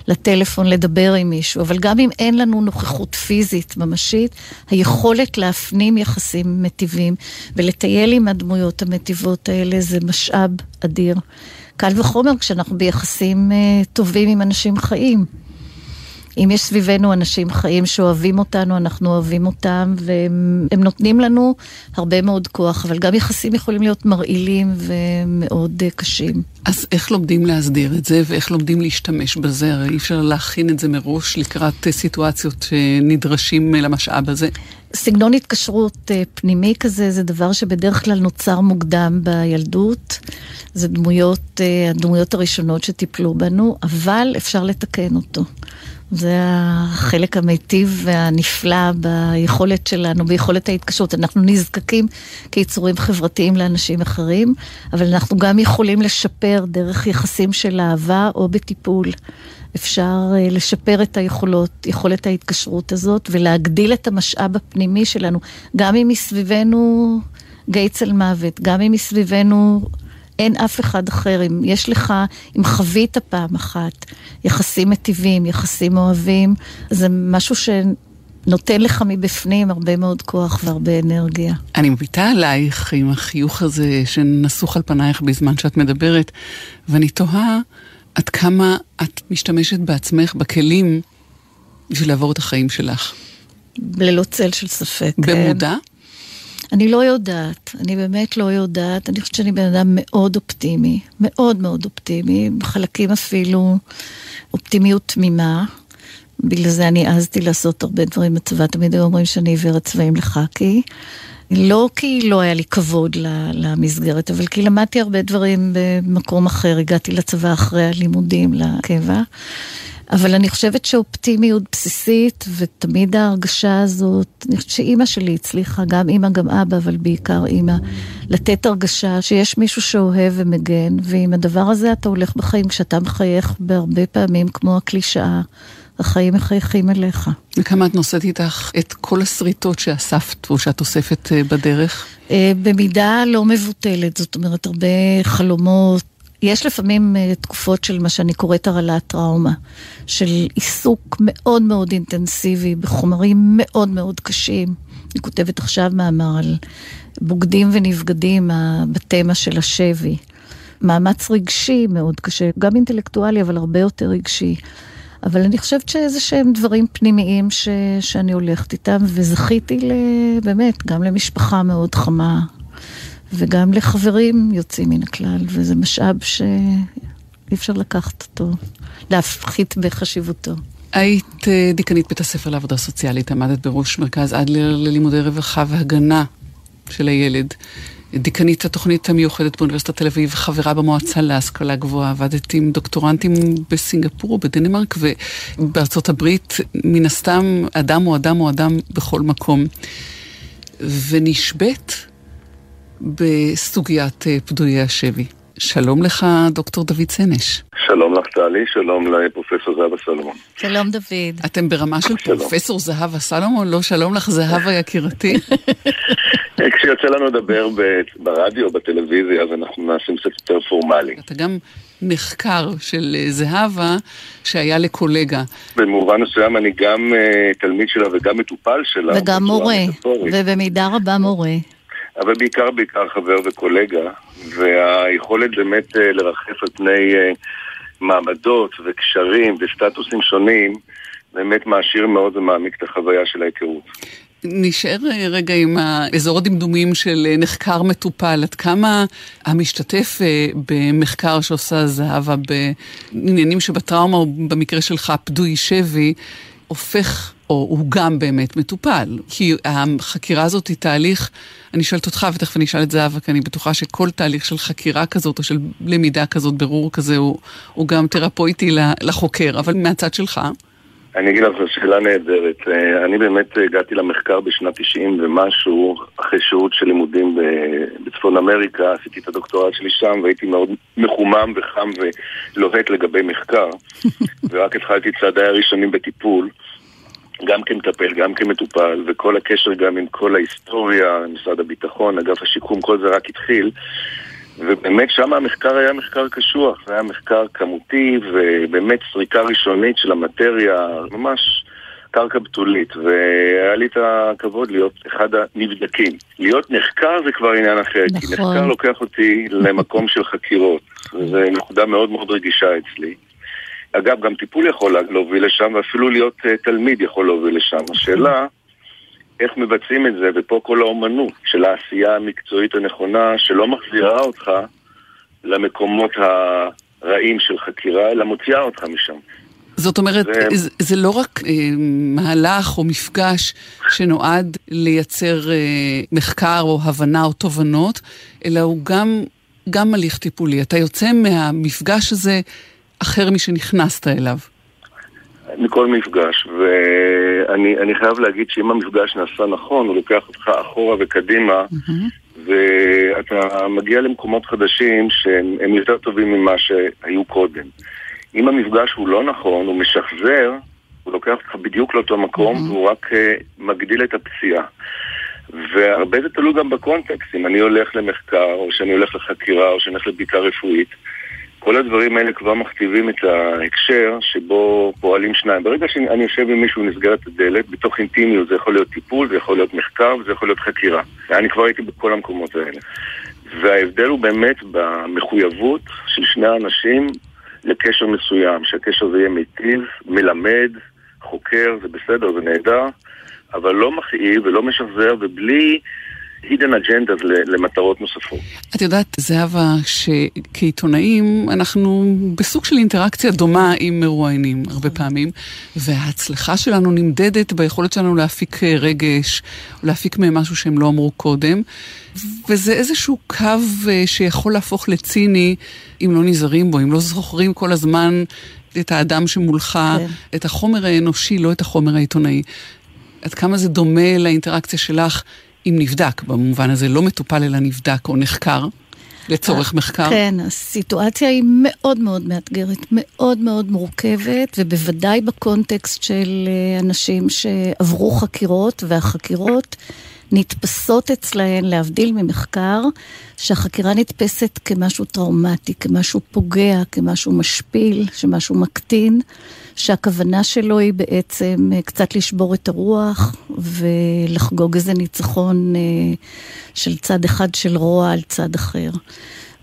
לטלפון, לדבר עם מישהו, אבל גם אם אין לנו נוכחות פיזית ממשית, היכולת להפנים יחסים מטיבים ולטייל עם הדמויות המטיבות האלה זה משאב אדיר. קל וחומר כשאנחנו ביחסים אה, טובים עם אנשים חיים. אם יש סביבנו אנשים חיים שאוהבים אותנו, אנחנו אוהבים אותם, והם נותנים לנו הרבה מאוד כוח, אבל גם יחסים יכולים להיות מרעילים ומאוד אה, קשים. אז איך לומדים להסדיר את זה, ואיך לומדים להשתמש בזה? הרי אי אפשר להכין את זה מראש לקראת אה, סיטואציות שנדרשים למשאב הזה. סגנון התקשרות פנימי כזה זה דבר שבדרך כלל נוצר מוקדם בילדות. זה דמויות, הדמויות הראשונות שטיפלו בנו, אבל אפשר לתקן אותו. זה החלק המיטיב והנפלא ביכולת שלנו, ביכולת ההתקשרות. אנחנו נזקקים כיצורים חברתיים לאנשים אחרים, אבל אנחנו גם יכולים לשפר דרך יחסים של אהבה או בטיפול. אפשר אה, לשפר את היכולות, יכולת ההתקשרות הזאת, ולהגדיל את המשאב הפנימי שלנו, גם אם מסביבנו גיא צל מוות, גם אם מסביבנו אין אף אחד אחר. אם יש לך, אם חווית פעם אחת יחסים מטיבים, יחסים אוהבים, זה משהו שנותן לך מבפנים הרבה מאוד כוח והרבה אנרגיה. אני מביטה עלייך עם החיוך הזה שנסוך על פנייך בזמן שאת מדברת, ואני תוהה עד כמה את משתמשת בעצמך בכלים בשביל לעבור את החיים שלך. ללא צל של ספק. במודע? אני לא יודעת, אני באמת לא יודעת. אני חושבת שאני בן אדם מאוד אופטימי, מאוד מאוד אופטימי, בחלקים אפילו אופטימיות תמימה. בגלל זה אני העזתי לעשות הרבה דברים בצבא, תמיד היו אומרים שאני עיוורת צבעים לחאקי. לא כי לא היה לי כבוד למסגרת, אבל כי למדתי הרבה דברים במקום אחר, הגעתי לצבא אחרי הלימודים לקבע. אבל אני חושבת שאופטימיות בסיסית, ותמיד ההרגשה הזאת, אני חושבת שאימא שלי הצליחה, גם אימא, גם אבא, אבל בעיקר אימא, לתת הרגשה שיש מישהו שאוהב ומגן, ועם הדבר הזה אתה הולך בחיים, כשאתה מחייך בהרבה פעמים, כמו הקלישאה, החיים מחייכים אליך. וכמה את נושאת איתך את כל השריטות שאספת או שאת אוספת אה, בדרך? אה, במידה לא מבוטלת, זאת אומרת, הרבה חלומות. יש לפעמים uh, תקופות של מה שאני קוראת הרעלת טראומה, של עיסוק מאוד מאוד אינטנסיבי בחומרים מאוד מאוד קשים. אני כותבת עכשיו מאמר על בוגדים ונבגדים בתמה של השבי. מאמץ רגשי מאוד קשה, גם אינטלקטואלי, אבל הרבה יותר רגשי. אבל אני חושבת שאיזה שהם דברים פנימיים ש, שאני הולכת איתם, וזכיתי ל, באמת, גם למשפחה מאוד חמה, וגם לחברים יוצאים מן הכלל, וזה משאב שאי אפשר לקחת אותו, להפחית בחשיבותו. היית אה, דיקנית בית הספר לעבודה סוציאלית, עמדת בראש מרכז אדלר ללימודי רווחה והגנה של הילד. דיקנית התוכנית המיוחדת באוניברסיטת תל אביב, חברה במועצה להשכלה גבוהה, עבדת עם דוקטורנטים בסינגפור או בדנמרק ובארצות הברית, מן הסתם אדם הוא אדם הוא אדם בכל מקום. ונשבית בסוגיית אה, פדויי השבי. שלום לך, דוקטור דוד סנש. שלום לך, טלי, שלום לפרופסור זהבה סלומון. שלום, דוד. אתם ברמה של שלום. פרופסור זהבה סלומון? לא, שלום לך, זהבה יקירתי. כשיוצא לנו לדבר ברדיו, בטלוויזיה, אז אנחנו נעשים קצת יותר פורמלי. אתה גם נחקר של אה, זהבה, שהיה לקולגה. במובן מסוים אני גם uh, תלמיד שלה וגם מטופל שלה. וגם מורה, ובמידה רבה מורה. אבל בעיקר בעיקר חבר וקולגה, והיכולת באמת אה, לרחף על פני אה, מעמדות וקשרים וסטטוסים שונים, באמת מעשיר מאוד ומעמיק את החוויה של ההיכרות. נשאר אה, רגע עם האזור הדמדומים של נחקר מטופל. עד כמה המשתתף במחקר שעושה זהבה בעניינים שבטראומה, או במקרה שלך פדוי שבי, הופך או הוא גם באמת מטופל. כי החקירה הזאת היא תהליך, אני שואלת אותך, ותכף אני אשאל את זהבה, כי אני בטוחה שכל תהליך של חקירה כזאת, או של למידה כזאת, ברור כזה, הוא, הוא גם תרפויטי לחוקר, אבל מהצד שלך? אני אגיד לך, זו שאלה נהדרת. אה, אני באמת הגעתי למחקר בשנת 90 ומשהו, אחרי שהות של לימודים בצפון אמריקה, עשיתי את הדוקטורט שלי שם, והייתי מאוד מחומם וחם ולוהט לגבי מחקר, ורק התחלתי צעדיי הראשונים בטיפול. גם כמטפל, גם כמטופל, וכל הקשר גם עם כל ההיסטוריה, משרד הביטחון, אגף השיקום, כל זה רק התחיל. ובאמת שם המחקר היה מחקר קשוח, זה היה מחקר כמותי ובאמת סריקה ראשונית של המטריה, ממש קרקע בתולית, והיה לי את הכבוד להיות אחד הנבדקים. להיות נחקר זה כבר עניין אחר, נכון. כי נחקר לוקח אותי למקום של חקירות, וזו נקודה מאוד מאוד רגישה אצלי. אגב, גם טיפול יכול להוביל לשם, ואפילו להיות uh, תלמיד יכול להוביל לשם. השאלה, איך מבצעים את זה, ופה כל האומנות של העשייה המקצועית הנכונה, שלא מחזירה אותך למקומות הרעים של חקירה, אלא מוציאה אותך משם. זאת אומרת, זה, זה לא רק אה, מהלך או מפגש שנועד לייצר אה, מחקר או הבנה או תובנות, אלא הוא גם, גם הליך טיפולי. אתה יוצא מהמפגש הזה אחר משנכנסת אליו. מכל מפגש, ואני חייב להגיד שאם המפגש נעשה נכון, הוא לוקח אותך אחורה וקדימה, mm-hmm. ואתה מגיע למקומות חדשים שהם יותר טובים ממה שהיו קודם. אם המפגש הוא לא נכון, הוא משחזר, הוא לוקח אותך בדיוק לאותו מקום, mm-hmm. והוא רק uh, מגדיל את הפציעה. והרבה זה תלוי גם בקונטקסט, אם אני הולך למחקר, או שאני הולך לחקירה, או שאני הולך לבדיקה רפואית. כל הדברים האלה כבר מכתיבים את ההקשר שבו פועלים שניים. ברגע שאני יושב עם מישהו ונסגרת הדלת, בתוך אינטימיות זה יכול להיות טיפול, זה יכול להיות מחקר וזה יכול להיות חקירה. אני כבר הייתי בכל המקומות האלה. וההבדל הוא באמת במחויבות של שני האנשים לקשר מסוים, שהקשר הזה יהיה מיטיב, מלמד, חוקר, זה בסדר, זה נהדר, אבל לא מכאיב ולא משחזר ובלי hidden agendas למטרות נוספות. את יודעת, זהבה, שכעיתונאים אנחנו בסוג של אינטראקציה דומה עם מרואיינים הרבה פעמים, וההצלחה שלנו נמדדת ביכולת שלנו להפיק רגש, או להפיק מהם משהו שהם לא אמרו קודם, וזה איזשהו קו אה, שיכול להפוך לציני אם לא נזהרים בו, אם לא זוכרים כל הזמן את האדם שמולך, כן. את החומר האנושי, לא את החומר העיתונאי. עד כמה זה דומה לאינטראקציה שלך אם נבדק, במובן הזה לא מטופל אלא נבדק או נחקר. לצורך אה, מחקר? כן, הסיטואציה היא מאוד מאוד מאתגרת, מאוד מאוד מורכבת, ובוודאי בקונטקסט של אה, אנשים שעברו חקירות, והחקירות נתפסות אצלהן, להבדיל ממחקר, שהחקירה נתפסת כמשהו טראומטי, כמשהו פוגע, כמשהו משפיל, שמשהו מקטין. שהכוונה שלו היא בעצם אה, קצת לשבור את הרוח ולחגוג איזה ניצחון אה, של צד אחד של רוע על צד אחר.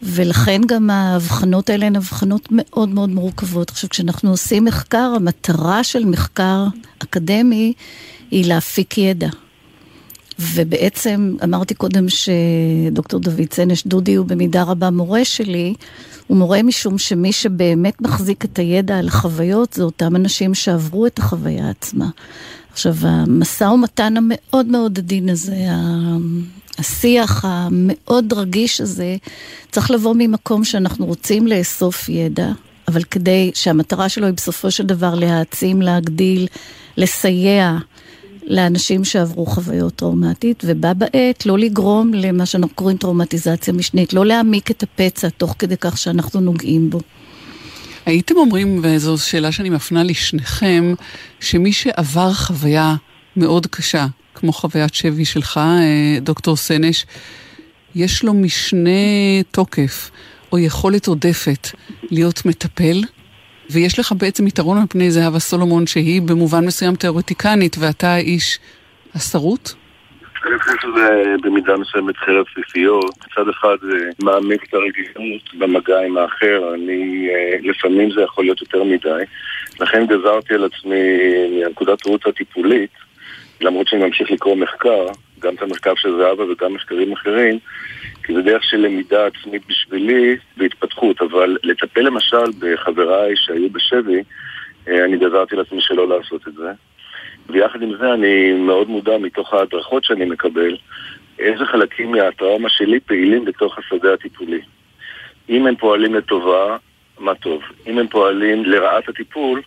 ולכן גם ההבחנות האלה הן הבחנות מאוד מאוד מורכבות. עכשיו, כשאנחנו עושים מחקר, המטרה של מחקר אקדמי היא להפיק ידע. ובעצם אמרתי קודם שדוקטור דוד צנש, דודי הוא במידה רבה מורה שלי, הוא מורה משום שמי שבאמת מחזיק את הידע על החוויות זה אותם אנשים שעברו את החוויה עצמה. עכשיו, המשא ומתן המאוד מאוד עדין הזה, השיח המאוד רגיש הזה, צריך לבוא ממקום שאנחנו רוצים לאסוף ידע, אבל כדי שהמטרה שלו היא בסופו של דבר להעצים, להגדיל, לסייע. לאנשים שעברו חוויות טראומטית, ובה בעת לא לגרום למה שאנחנו קוראים טראומטיזציה משנית, לא להעמיק את הפצע תוך כדי כך שאנחנו נוגעים בו. הייתם אומרים, וזו שאלה שאני מפנה לשניכם, שמי שעבר חוויה מאוד קשה, כמו חוויית שבי שלך, אה, דוקטור סנש, יש לו משנה תוקף או יכולת עודפת להיות מטפל ויש לך בעצם יתרון על פני זהבה סולומון, שהיא במובן מסוים תיאורטיקנית, ואתה האיש השרוט? אני חושב שזה במידה מסוימת חרב פיפיות. מצד אחד זה מעמיק את הרגישות במגע עם האחר, אני, אה, לפעמים זה יכול להיות יותר מדי. לכן גזרתי על עצמי מנקודת ראות הטיפולית, למרות שאני ממשיך לקרוא מחקר, גם את המחקר של זהבה וגם מחקרים אחרים, כי זה דרך של למידה עצמית בשבילי והתפתחות, אבל לטפל למשל בחבריי שהיו בשבי, אה, אני גזרתי לעצמי שלא לעשות את זה. ויחד עם זה אני מאוד מודע מתוך ההדרכות שאני מקבל, איזה חלקים מהטראומה שלי פעילים בתוך השדה הטיפולי. אם הם פועלים לטובה, מה טוב. אם הם פועלים לרעת הטיפול,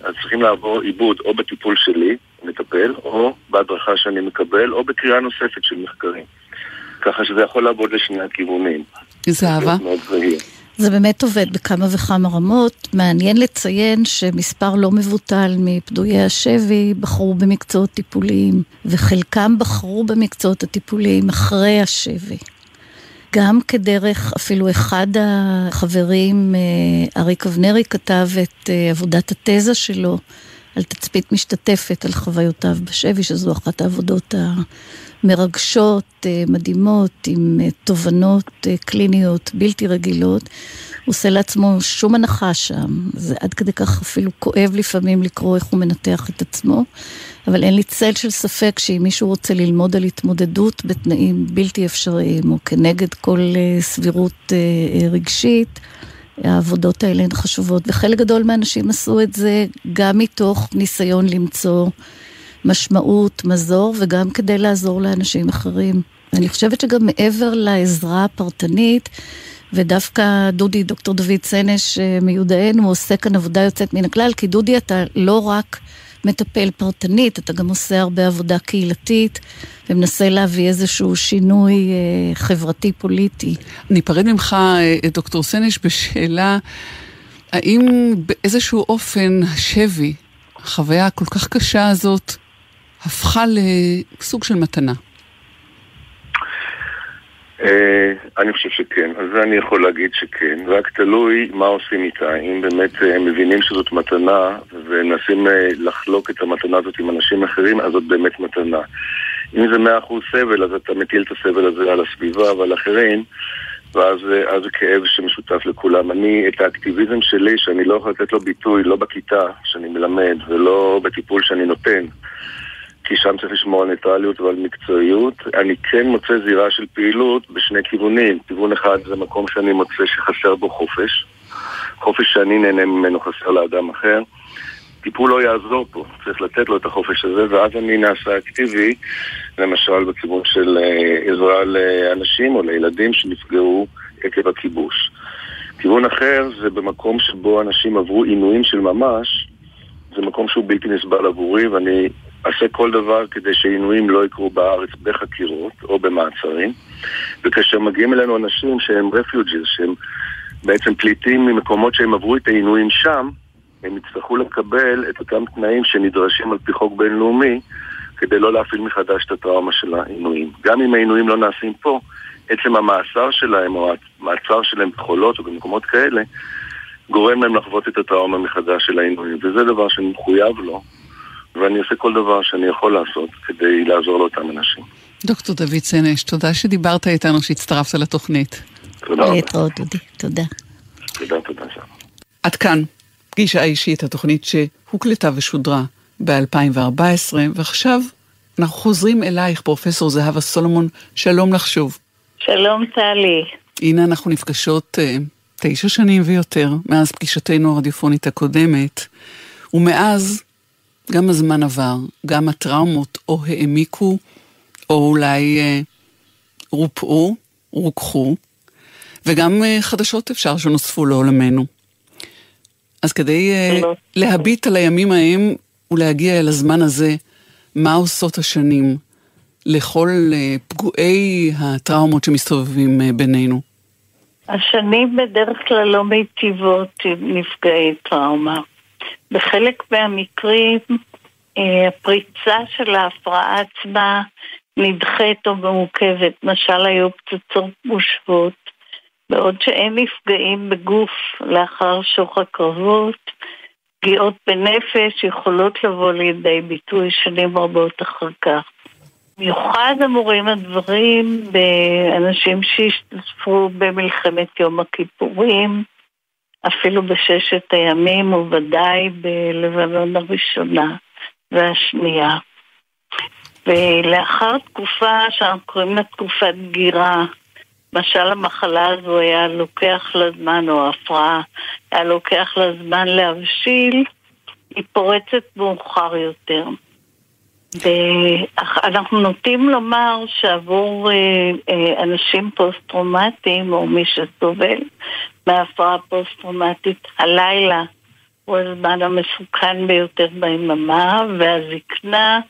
אז צריכים לעבור עיבוד או בטיפול שלי, מטפל, או בהדרכה שאני מקבל, או בקריאה נוספת של מחקרים. ככה שזה יכול לעבוד לשני הכיוונים. זהבה? זה באמת עובד בכמה וכמה רמות. מעניין לציין שמספר לא מבוטל מפדויי השבי בחרו במקצועות טיפוליים, וחלקם בחרו במקצועות הטיפוליים אחרי השבי. גם כדרך, אפילו אחד החברים, אה, אריק אבנרי, כתב את אה, עבודת התזה שלו על תצפית משתתפת על חוויותיו בשבי, שזו אחת העבודות המרגשות, אה, מדהימות, עם אה, תובנות אה, קליניות בלתי רגילות. הוא עושה לעצמו שום הנחה שם, זה עד כדי כך אפילו כואב לפעמים לקרוא איך הוא מנתח את עצמו, אבל אין לי צל של ספק שאם מישהו רוצה ללמוד על התמודדות בתנאים בלתי אפשריים, או כנגד כל סבירות רגשית, העבודות האלה הן חשובות, וחלק גדול מהאנשים עשו את זה גם מתוך ניסיון למצוא משמעות, מזור, וגם כדי לעזור לאנשים אחרים. ואני חושבת שגם מעבר לעזרה הפרטנית, ודווקא דודי, דוקטור דוד סנש מיודענו, עושה כאן עבודה יוצאת מן הכלל, כי דודי אתה לא רק מטפל פרטנית, אתה גם עושה הרבה עבודה קהילתית ומנסה להביא איזשהו שינוי אה, חברתי-פוליטי. אני אפרד ממך, אה, דוקטור סנש, בשאלה, האם באיזשהו אופן השבי, החוויה הכל כך קשה הזאת, הפכה לסוג של מתנה? אה, אני חושב שכן, אז זה אני יכול להגיד שכן, רק תלוי מה עושים איתה, אם באמת אה, מבינים שזאת מתנה ומנסים אה, לחלוק את המתנה הזאת עם אנשים אחרים, אז זאת באמת מתנה. אם זה מאה אחוז סבל, אז אתה מטיל את הסבל הזה על הסביבה ועל אחרים, ואז זה כאב שמשותף לכולם. אני, את האקטיביזם שלי, שאני לא יכול לתת לו ביטוי, לא בכיתה שאני מלמד ולא בטיפול שאני נותן, כי שם צריך לשמור על ניטרליות ועל מקצועיות. אני כן מוצא זירה של פעילות בשני כיוונים. כיוון אחד זה מקום שאני מוצא שחסר בו חופש. חופש שאני נהנה ממנו חסר לאדם אחר. טיפול לא יעזור פה, צריך לתת לו את החופש הזה, ואז אני נעשה אקטיבי, למשל בכיוון של אה, עזרה לאנשים או לילדים שנפגעו עקב הכיבוש. כיוון אחר זה במקום שבו אנשים עברו עינויים של ממש, זה מקום שהוא בלתי נסבל עבורי, ואני אעשה כל דבר כדי שעינויים לא יקרו בארץ בחקירות או במעצרים. וכאשר מגיעים אלינו אנשים שהם רפיוג'יז, שהם בעצם פליטים ממקומות שהם עברו את העינויים שם, הם יצטרכו לקבל את אותם תנאים שנדרשים על פי חוק בינלאומי כדי לא להפעיל מחדש את הטראומה של העינויים. גם אם העינויים לא נעשים פה, עצם המאסר שלהם או המעצר שלהם בחולות או במקומות כאלה גורם להם לחוות את הטראומה מחדש של העינויים, וזה דבר שאני מחויב לו, ואני עושה כל דבר שאני יכול לעשות כדי לעזור לאותם אנשים. דוקטור דוד סנש, תודה שדיברת איתנו, שהצטרפת לתוכנית. תודה רבה. להתראות, דודי. תודה. תודה, תודה. עד כאן, פגישה אישית, התוכנית שהוקלטה ושודרה ב-2014, ועכשיו אנחנו חוזרים אלייך, פרופסור זהבה סולומון, שלום לך שוב. שלום טלי. הנה אנחנו נפגשות uh, תשע שנים ויותר מאז פגישתנו הרדיופונית הקודמת, ומאז גם הזמן עבר, גם הטראומות או העמיקו, או אולי אה, רופאו, רוככו, וגם אה, חדשות אפשר שנוספו לעולמנו. אז כדי אה, להביט על הימים ההם ולהגיע אל הזמן הזה, מה עושות השנים לכל אה, פגועי הטראומות שמסתובבים אה, בינינו? השנים בדרך כלל לא מיטיבות עם נפגעי טראומה. בחלק מהמקרים אה, הפריצה של ההפרעה עצמה נדחית או מעוכבת, למשל היו פצצות מושבות, בעוד שאין נפגעים בגוף לאחר שוך הקרבות, פגיעות בנפש יכולות לבוא לידי ביטוי שנים רבות אחר כך. במיוחד אמורים הדברים באנשים שהשתתפו במלחמת יום הכיפורים, אפילו בששת הימים ובוודאי בלבנון הראשונה והשנייה. ולאחר תקופה שאנחנו קוראים לה תקופת גירה, למשל המחלה הזו היה לוקח לה זמן, או ההפרעה, היה לוקח לה זמן להבשיל, היא פורצת מאוחר יותר. ואנחנו נוטים לומר שעבור אה, אה, אנשים פוסט-טראומטיים, או מי שסובל מהפרעה פוסט-טראומטית, הלילה הוא הזמן המסוכן ביותר ביממה, והזקנה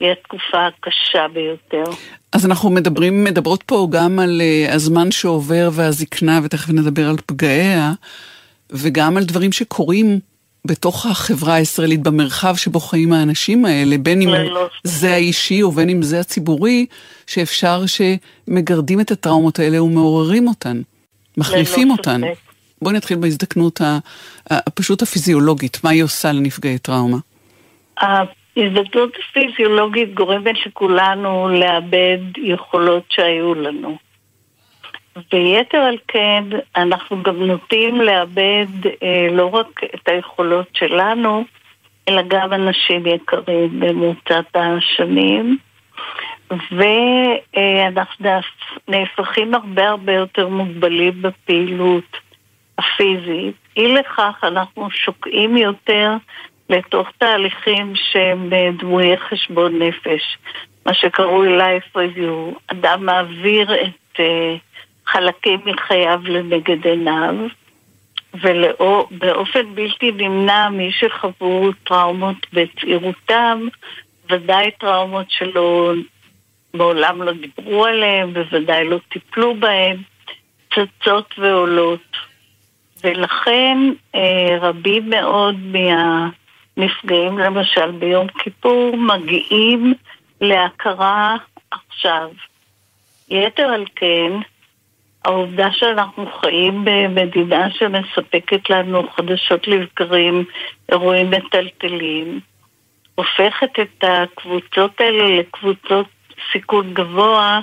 היא התקופה הקשה ביותר. אז אנחנו מדברים, מדברות פה גם על uh, הזמן שעובר והזקנה, ותכף נדבר על פגעיה, וגם על דברים שקורים בתוך החברה הישראלית, במרחב שבו חיים האנשים האלה, בין אם זה האישי ובין אם זה הציבורי, שאפשר שמגרדים את הטראומות האלה ומעוררים אותן, מחליפים אותן. בואי נתחיל בהזדקנות הפשוט הפיזיולוגית, מה היא עושה לנפגעי טראומה. ההזדקנות הפיזיולוגית גורמת לכולנו לאבד יכולות שהיו לנו. ויתר על כן, אנחנו גם נוטים לאבד אה, לא רק את היכולות שלנו, אלא גם אנשים יקרים במוצת השנים. ואנחנו נהפכים הרבה הרבה יותר מוגבלים בפעילות הפיזית. אי לכך אנחנו שוקעים יותר לתוך תהליכים שהם דמויי חשבון נפש, מה שקרוי life review. אדם מעביר את uh, חלקים מחייו לנגד עיניו, ובאופן בלתי נמנע מי שחוו טראומות בצעירותם, ודאי טראומות שלא מעולם לא דיברו עליהן, בוודאי לא טיפלו בהן, צצות ועולות. ולכן אה, רבים מאוד מהנפגעים, למשל ביום כיפור, מגיעים להכרה עכשיו. יתר על כן, העובדה שאנחנו חיים במדינה שמספקת לנו חדשות לבקרים, אירועים מטלטלים, הופכת את הקבוצות האלה לקבוצות סיכון גבוה,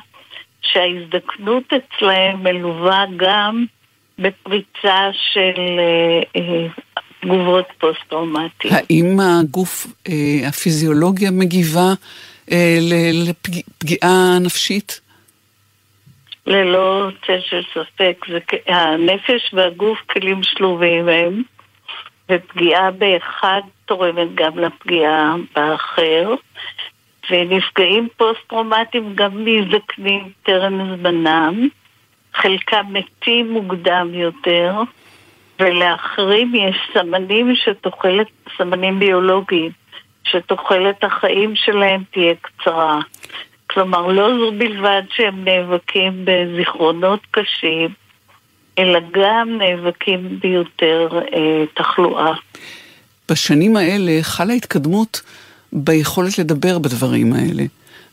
שההזדקנות אצלהם מלווה גם בפריצה של אה, אה, תגובות פוסט-טראומטיות. האם הגוף, אה, הפיזיולוגיה מגיבה לפגיעה נפשית? ללא צל של ספק, זה, הנפש והגוף כלים שלובים הם, ופגיעה באחד תורמת גם לפגיעה באחר, ונפגעים פוסט-טראומטיים גם מזקנים טרם זמנם, חלקם מתים מוקדם יותר, ולאחרים יש סמנים שתוחלת, סמנים ביולוגיים, שתוחלת החיים שלהם תהיה קצרה. כלומר, לא זו בלבד שהם נאבקים בזיכרונות קשים, אלא גם נאבקים ביותר אה, תחלואה. בשנים האלה חלה התקדמות ביכולת לדבר בדברים האלה.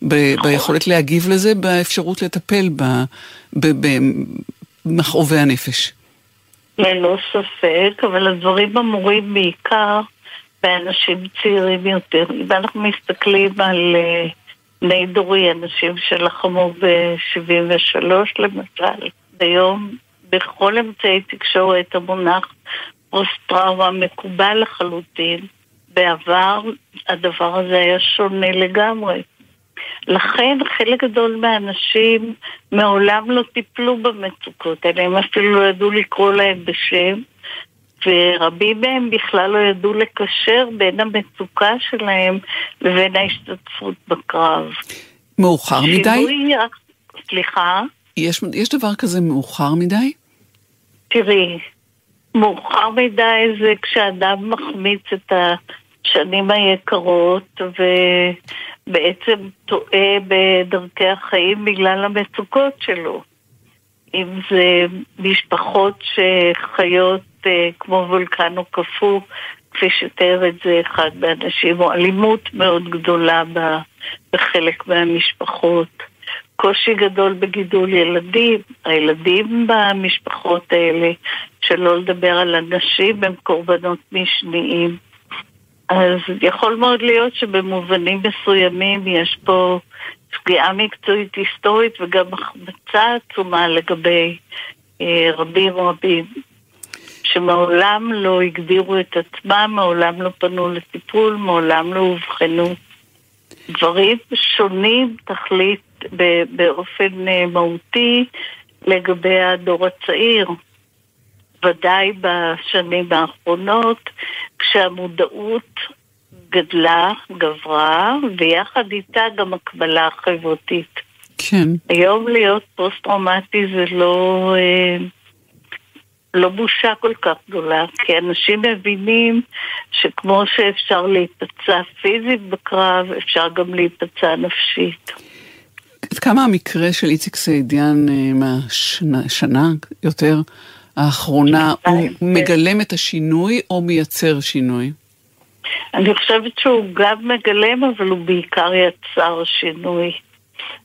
ב- נכון. ביכולת להגיב לזה, באפשרות לטפל במכאובי הנפש. ללא ספק, אבל הדברים אמורים בעיקר באנשים צעירים יותר. אם אנחנו מסתכלים על אה, בני דורי, אנשים שלחמו ב-73 למשל, ביום, בכל אמצעי תקשורת המונח פוסט-טראומה מקובל לחלוטין. בעבר הדבר הזה היה שונה לגמרי. לכן חלק גדול מהאנשים מעולם לא טיפלו במצוקות האלה, הם אפילו לא ידעו לקרוא להם בשם, ורבים מהם בכלל לא ידעו לקשר בין המצוקה שלהם לבין ההשתתפות בקרב. מאוחר מדי? שינוי... סליחה? יש, יש דבר כזה מאוחר מדי? תראי, מאוחר מדי זה כשאדם מחמיץ את השנים היקרות ובעצם טועה בדרכי החיים בגלל המצוקות שלו. אם זה משפחות שחיות אה, כמו וולקנו קפוא, כפי שתיאר את זה אחד מהאנשים, או אלימות מאוד גדולה בחלק מהמשפחות. קושי גדול בגידול ילדים, הילדים במשפחות האלה, שלא לדבר על הנשים, הם קורבנות משניים. אז יכול מאוד להיות שבמובנים מסוימים יש פה פגיעה מקצועית היסטורית וגם החמצה עצומה לגבי אה, רבים רבים שמעולם לא הגדירו את עצמם, מעולם לא פנו לטיפול, מעולם לא אובחנו. דברים שונים תכלית באופן אה, מהותי לגבי הדור הצעיר. ודאי בשנים האחרונות, כשהמודעות גדלה, גברה, ויחד איתה גם הקבלה החברתית. כן. היום להיות פוסט-טראומטי זה לא, אה, לא בושה כל כך גדולה, כי אנשים מבינים שכמו שאפשר להיפצע פיזית בקרב, אפשר גם להיפצע נפשית. עד כמה המקרה של איציק סעידיאן אה, מהשנה יותר האחרונה, הוא מגלם את השינוי או מייצר שינוי? אני חושבת שהוא גם מגלם, אבל הוא בעיקר יצר שינוי.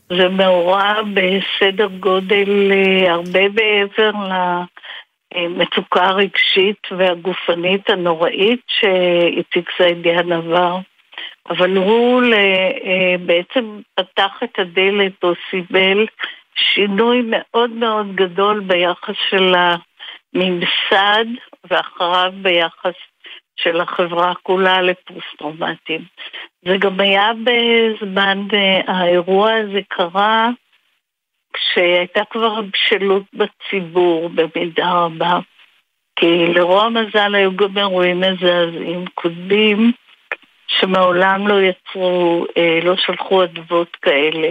זה מעורב בסדר גודל אה, הרבה מעבר למצוקה הרגשית והגופנית הנוראית שאיציק סעידיאן עבר. אבל הוא בעצם פתח את הדלת או סיבל שינוי מאוד מאוד גדול ביחס של הממסד ואחריו ביחס של החברה כולה לפוסט-טראומטיים. זה גם היה בזמן, האירוע הזה קרה כשהייתה כבר בשלות בציבור במידה רבה. כי לרוע המזל היו גם אירועים מזעזעים קודמים שמעולם לא יצרו, אה, לא שלחו אדוות כאלה.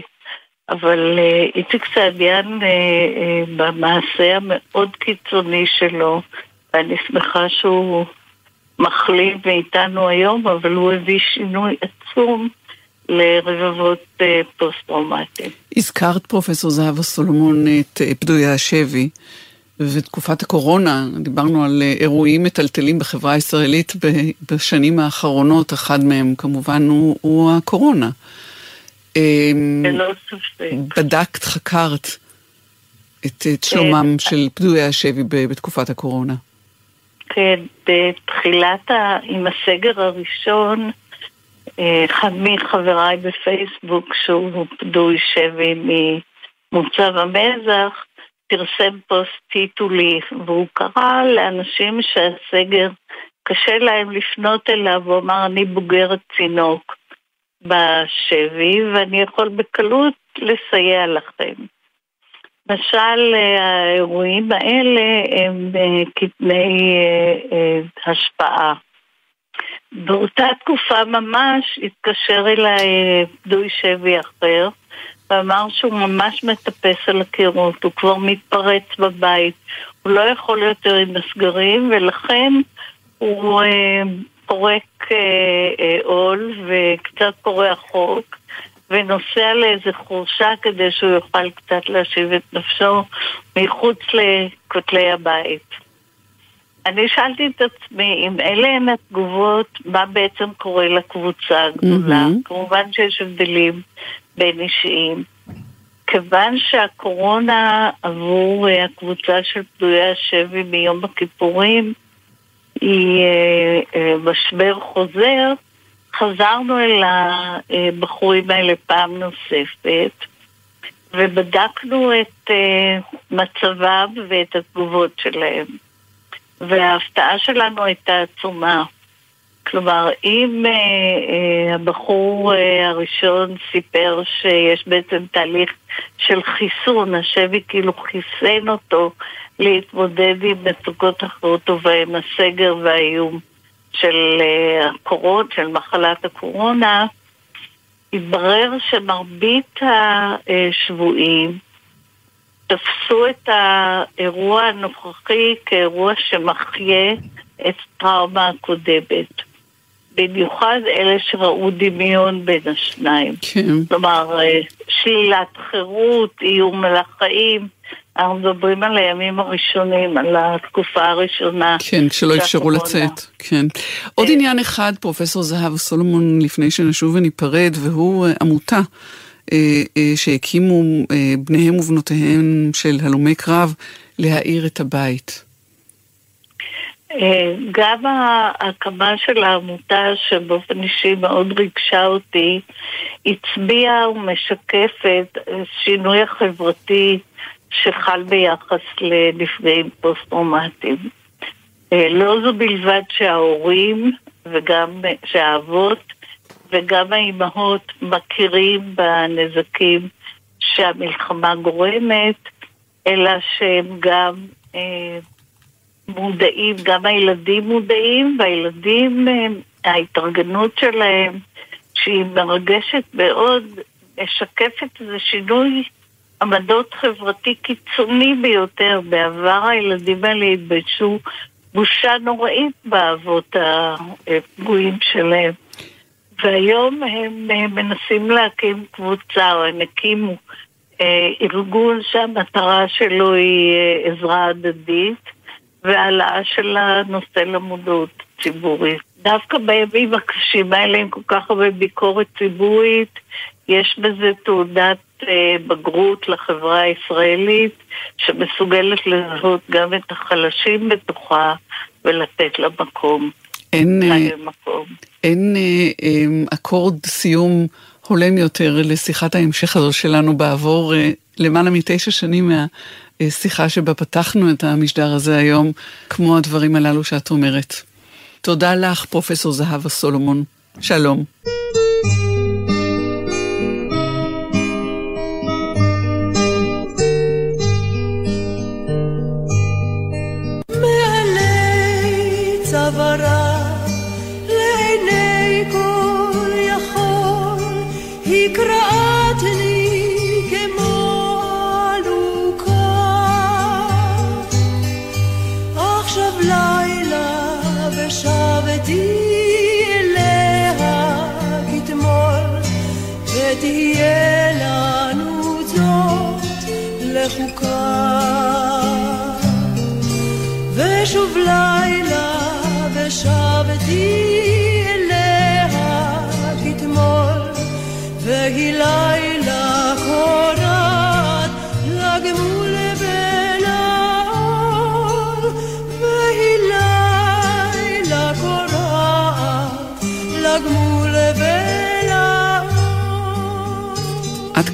אבל אה, איציק סעידיאן אה, במעשה המאוד קיצוני שלו, ואני שמחה שהוא מחלים מאיתנו היום, אבל הוא הביא שינוי עצום לרבבות פוסט-טראומטיים. הזכרת, פרופסור זהבה סולומון, את פדויי השבי. ותקופת הקורונה, דיברנו על אה, אירועים מטלטלים בחברה הישראלית בשנים האחרונות, אחד מהם כמובן הוא, הוא הקורונה. אמ, ספק. בדקת, חקרת את, את שלומם כן. של פדויי השבי בתקופת הקורונה. כן, בתחילת, ה... עם הסגר הראשון, אה, אחד מחבריי בפייסבוק, שהוא פדוי שבי ממוצב המזח, פרסם פוסט טיטולי, והוא קרא לאנשים שהסגר קשה להם לפנות אליו, הוא אמר, אני בוגרת צינוק בשבי, ואני יכול בקלות לסייע לכם. למשל, האירועים האלה הם אה, כתני אה, אה, השפעה. באותה תקופה ממש התקשר אליי פדוי שבי אחר, ואמר שהוא ממש מטפס על הקירות, הוא כבר מתפרץ בבית, הוא לא יכול יותר עם הסגרים, ולכן הוא פורק אה, אה, עול וקצת פורע חוק, ונוסע לאיזה חורשה כדי שהוא יוכל קצת להשיב את נפשו מחוץ לכותלי הבית. אני שאלתי את עצמי, אם אלה הן התגובות, מה בעצם קורה לקבוצה הגדולה? Mm-hmm. כמובן שיש הבדלים בין אישיים. כיוון שהקורונה עבור אה, הקבוצה של פדויי השבי מיום הכיפורים היא אה, אה, משבר חוזר, חזרנו אל הבחורים האלה פעם נוספת ובדקנו את מצבם ואת התגובות שלהם. וההפתעה שלנו הייתה עצומה. כלומר, אם אה, אה, הבחור אה, הראשון סיפר שיש בעצם תהליך של חיסון, השבי כאילו חיסן אותו להתמודד עם מצוקות אחרות ובהם הסגר והאיום של אה, הקורונה, של מחלת הקורונה, התברר שמרבית השבויים תפסו את האירוע הנוכחי כאירוע שמחיה את טראומה הקודמת. במיוחד אלה שראו דמיון בין השניים. כן. כלומר, אה, שלילת חירות, איום על החיים. אנחנו מדברים על הימים הראשונים, על התקופה הראשונה. כן, שלא אפשרו לצאת, כן. עוד אה. עניין אחד, פרופסור זהב סולומון, לפני שנשוב וניפרד, והוא אה, עמותה שהקימו בניהם ובנותיהם של הלומי קרב להאיר את הבית. אה, גם ההקמה של העמותה, שבאופן אישי מאוד ריגשה אותי, הצביעה ומשקפת שינוי החברתי שחל ביחס לנפגעים פוסט-טראומטיים. אה, לא זו בלבד שההורים וגם שהאבות וגם האימהות מכירים בנזקים שהמלחמה גורמת, אלא שהם גם אה, מודעים, גם הילדים מודעים, והילדים, אה, ההתארגנות שלהם, שהיא מרגשת מאוד, משקפת איזה שינוי עמדות חברתי קיצוני ביותר. בעבר הילדים האלה התביישו בושה נוראית באבות הפגועים שלהם. והיום הם אה, מנסים להקים קבוצה, או הם הקימו אה, ארגון שהמטרה שלו היא עזרה הדדית. והעלאה של הנושא למודעות ציבורית. דווקא בימים הקשים האלה עם כל כך הרבה ביקורת ציבורית, יש בזה תעודת אה, בגרות לחברה הישראלית שמסוגלת לזהות גם את החלשים בתוכה ולתת לה מקום. אין, אין אקורד סיום הולם יותר לשיחת ההמשך הזו שלנו בעבור למעלה מתשע שנים מהשיחה שבה פתחנו את המשדר הזה היום, כמו הדברים הללו שאת אומרת. תודה לך, פרופסור זהבה סולומון. שלום.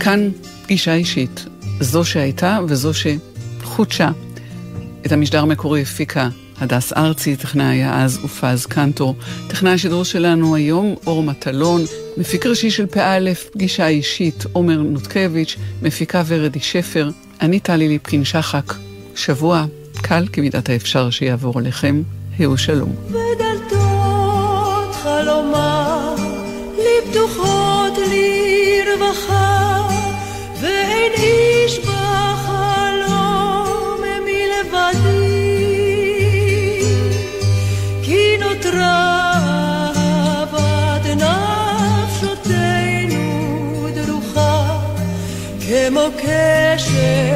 כאן פגישה אישית, זו שהייתה וזו שחודשה. את המשדר המקורי הפיקה הדס ארצי, טכנאי היה אז ופז קנטור. טכנאי השידור שלנו היום, אור מטלון, מפיק ראשי של פא', פגישה אישית, עומר נותקביץ', מפיקה ורדי שפר, אני טלי ליפקין שחק. שבוע קל כמידת האפשר שיעבור עליכם. היו שלום. ודלתות חלומה לי פתוחות לרווחה כמו קשת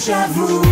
השבוע.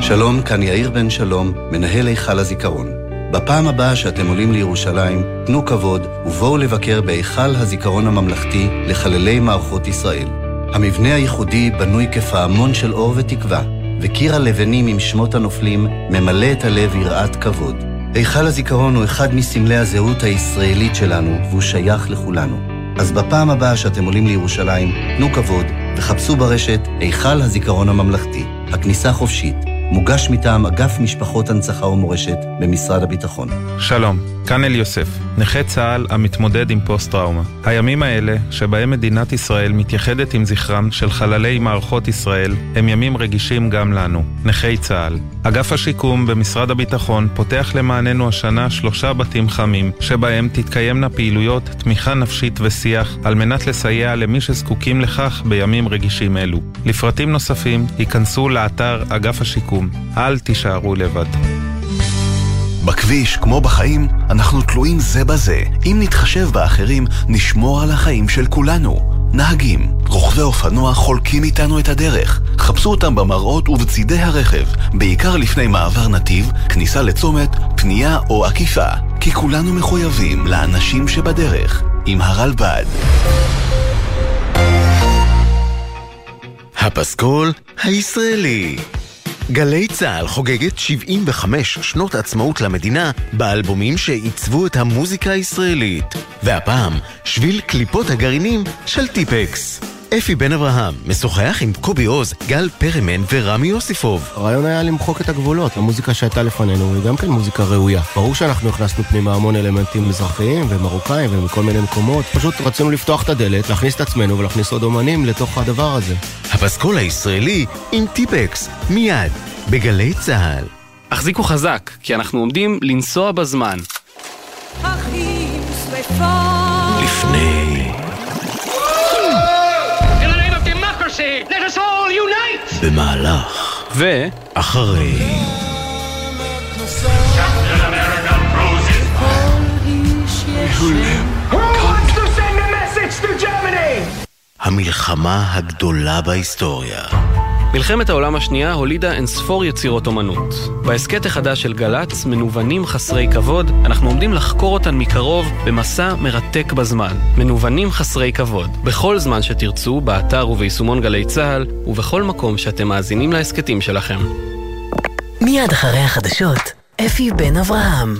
שלום, כאן יאיר בן שלום, מנהל היכל הזיכרון. בפעם הבאה שאתם עולים לירושלים, תנו כבוד ובואו לבקר בהיכל הזיכרון הממלכתי לחללי מערכות ישראל. המבנה הייחודי בנוי כפעמון של אור ותקווה, וקיר הלבנים עם שמות הנופלים ממלא את הלב יראת כבוד. היכל הזיכרון הוא אחד מסמלי הזהות הישראלית שלנו, והוא שייך לכולנו. אז בפעם הבאה שאתם עולים לירושלים, תנו כבוד וחפשו ברשת היכל הזיכרון הממלכתי. הכניסה חופשית. מוגש מטעם אגף משפחות הנצחה ומורשת במשרד הביטחון. שלום, כאן אל יוסף, נכה צה"ל המתמודד עם פוסט-טראומה. הימים האלה, שבהם מדינת ישראל מתייחדת עם זכרם של חללי מערכות ישראל, הם ימים רגישים גם לנו, נכי צה"ל. אגף השיקום במשרד הביטחון פותח למעננו השנה שלושה בתים חמים, שבהם תתקיימנה פעילויות תמיכה נפשית ושיח, על מנת לסייע למי שזקוקים לכך בימים רגישים אלו. לפרטים נוספים, היכנסו לאתר אגף השיקום. אל תישארו לבד. בכביש, כמו בחיים, אנחנו תלויים זה בזה. אם נתחשב באחרים, נשמור על החיים של כולנו. נהגים, רוכבי אופנוע חולקים איתנו את הדרך. חפשו אותם במראות ובצידי הרכב, בעיקר לפני מעבר נתיב, כניסה לצומת, פנייה או עקיפה. כי כולנו מחויבים לאנשים שבדרך, עם הרלב"ד. הפסקול הישראלי גלי צה"ל חוגגת 75 שנות עצמאות למדינה באלבומים שעיצבו את המוזיקה הישראלית. והפעם, שביל קליפות הגרעינים של טיפקס. אפי בן אברהם משוחח עם קובי עוז, גל פרמן ורמי יוסיפוב. הרעיון היה למחוק את הגבולות. המוזיקה שהייתה לפנינו היא גם כן מוזיקה ראויה. ברור שאנחנו הכנסנו פנימה המון אלמנטים מזרחיים ומרוקאים ומכל מיני מקומות. פשוט רצינו לפתוח את הדלת, להכניס את עצמנו ולהכניס עוד אומנים לתוך הדבר הזה. הפסקול הישראלי עם טיפקס, מיד, בגלי צה"ל. החזיקו חזק, כי אנחנו עומדים לנסוע בזמן. אחים שרפות לפני במהלך ו... אחרי? המלחמה הגדולה בהיסטוריה. מלחמת העולם השנייה הולידה אינספור יצירות אומנות. בהסכת החדש של גל"צ, מנוונים חסרי כבוד, אנחנו עומדים לחקור אותן מקרוב במסע מרתק בזמן. מנוונים חסרי כבוד. בכל זמן שתרצו, באתר וביישומון גלי צה"ל, ובכל מקום שאתם מאזינים להסכתים שלכם. מיד אחרי החדשות, אפי בן אברהם.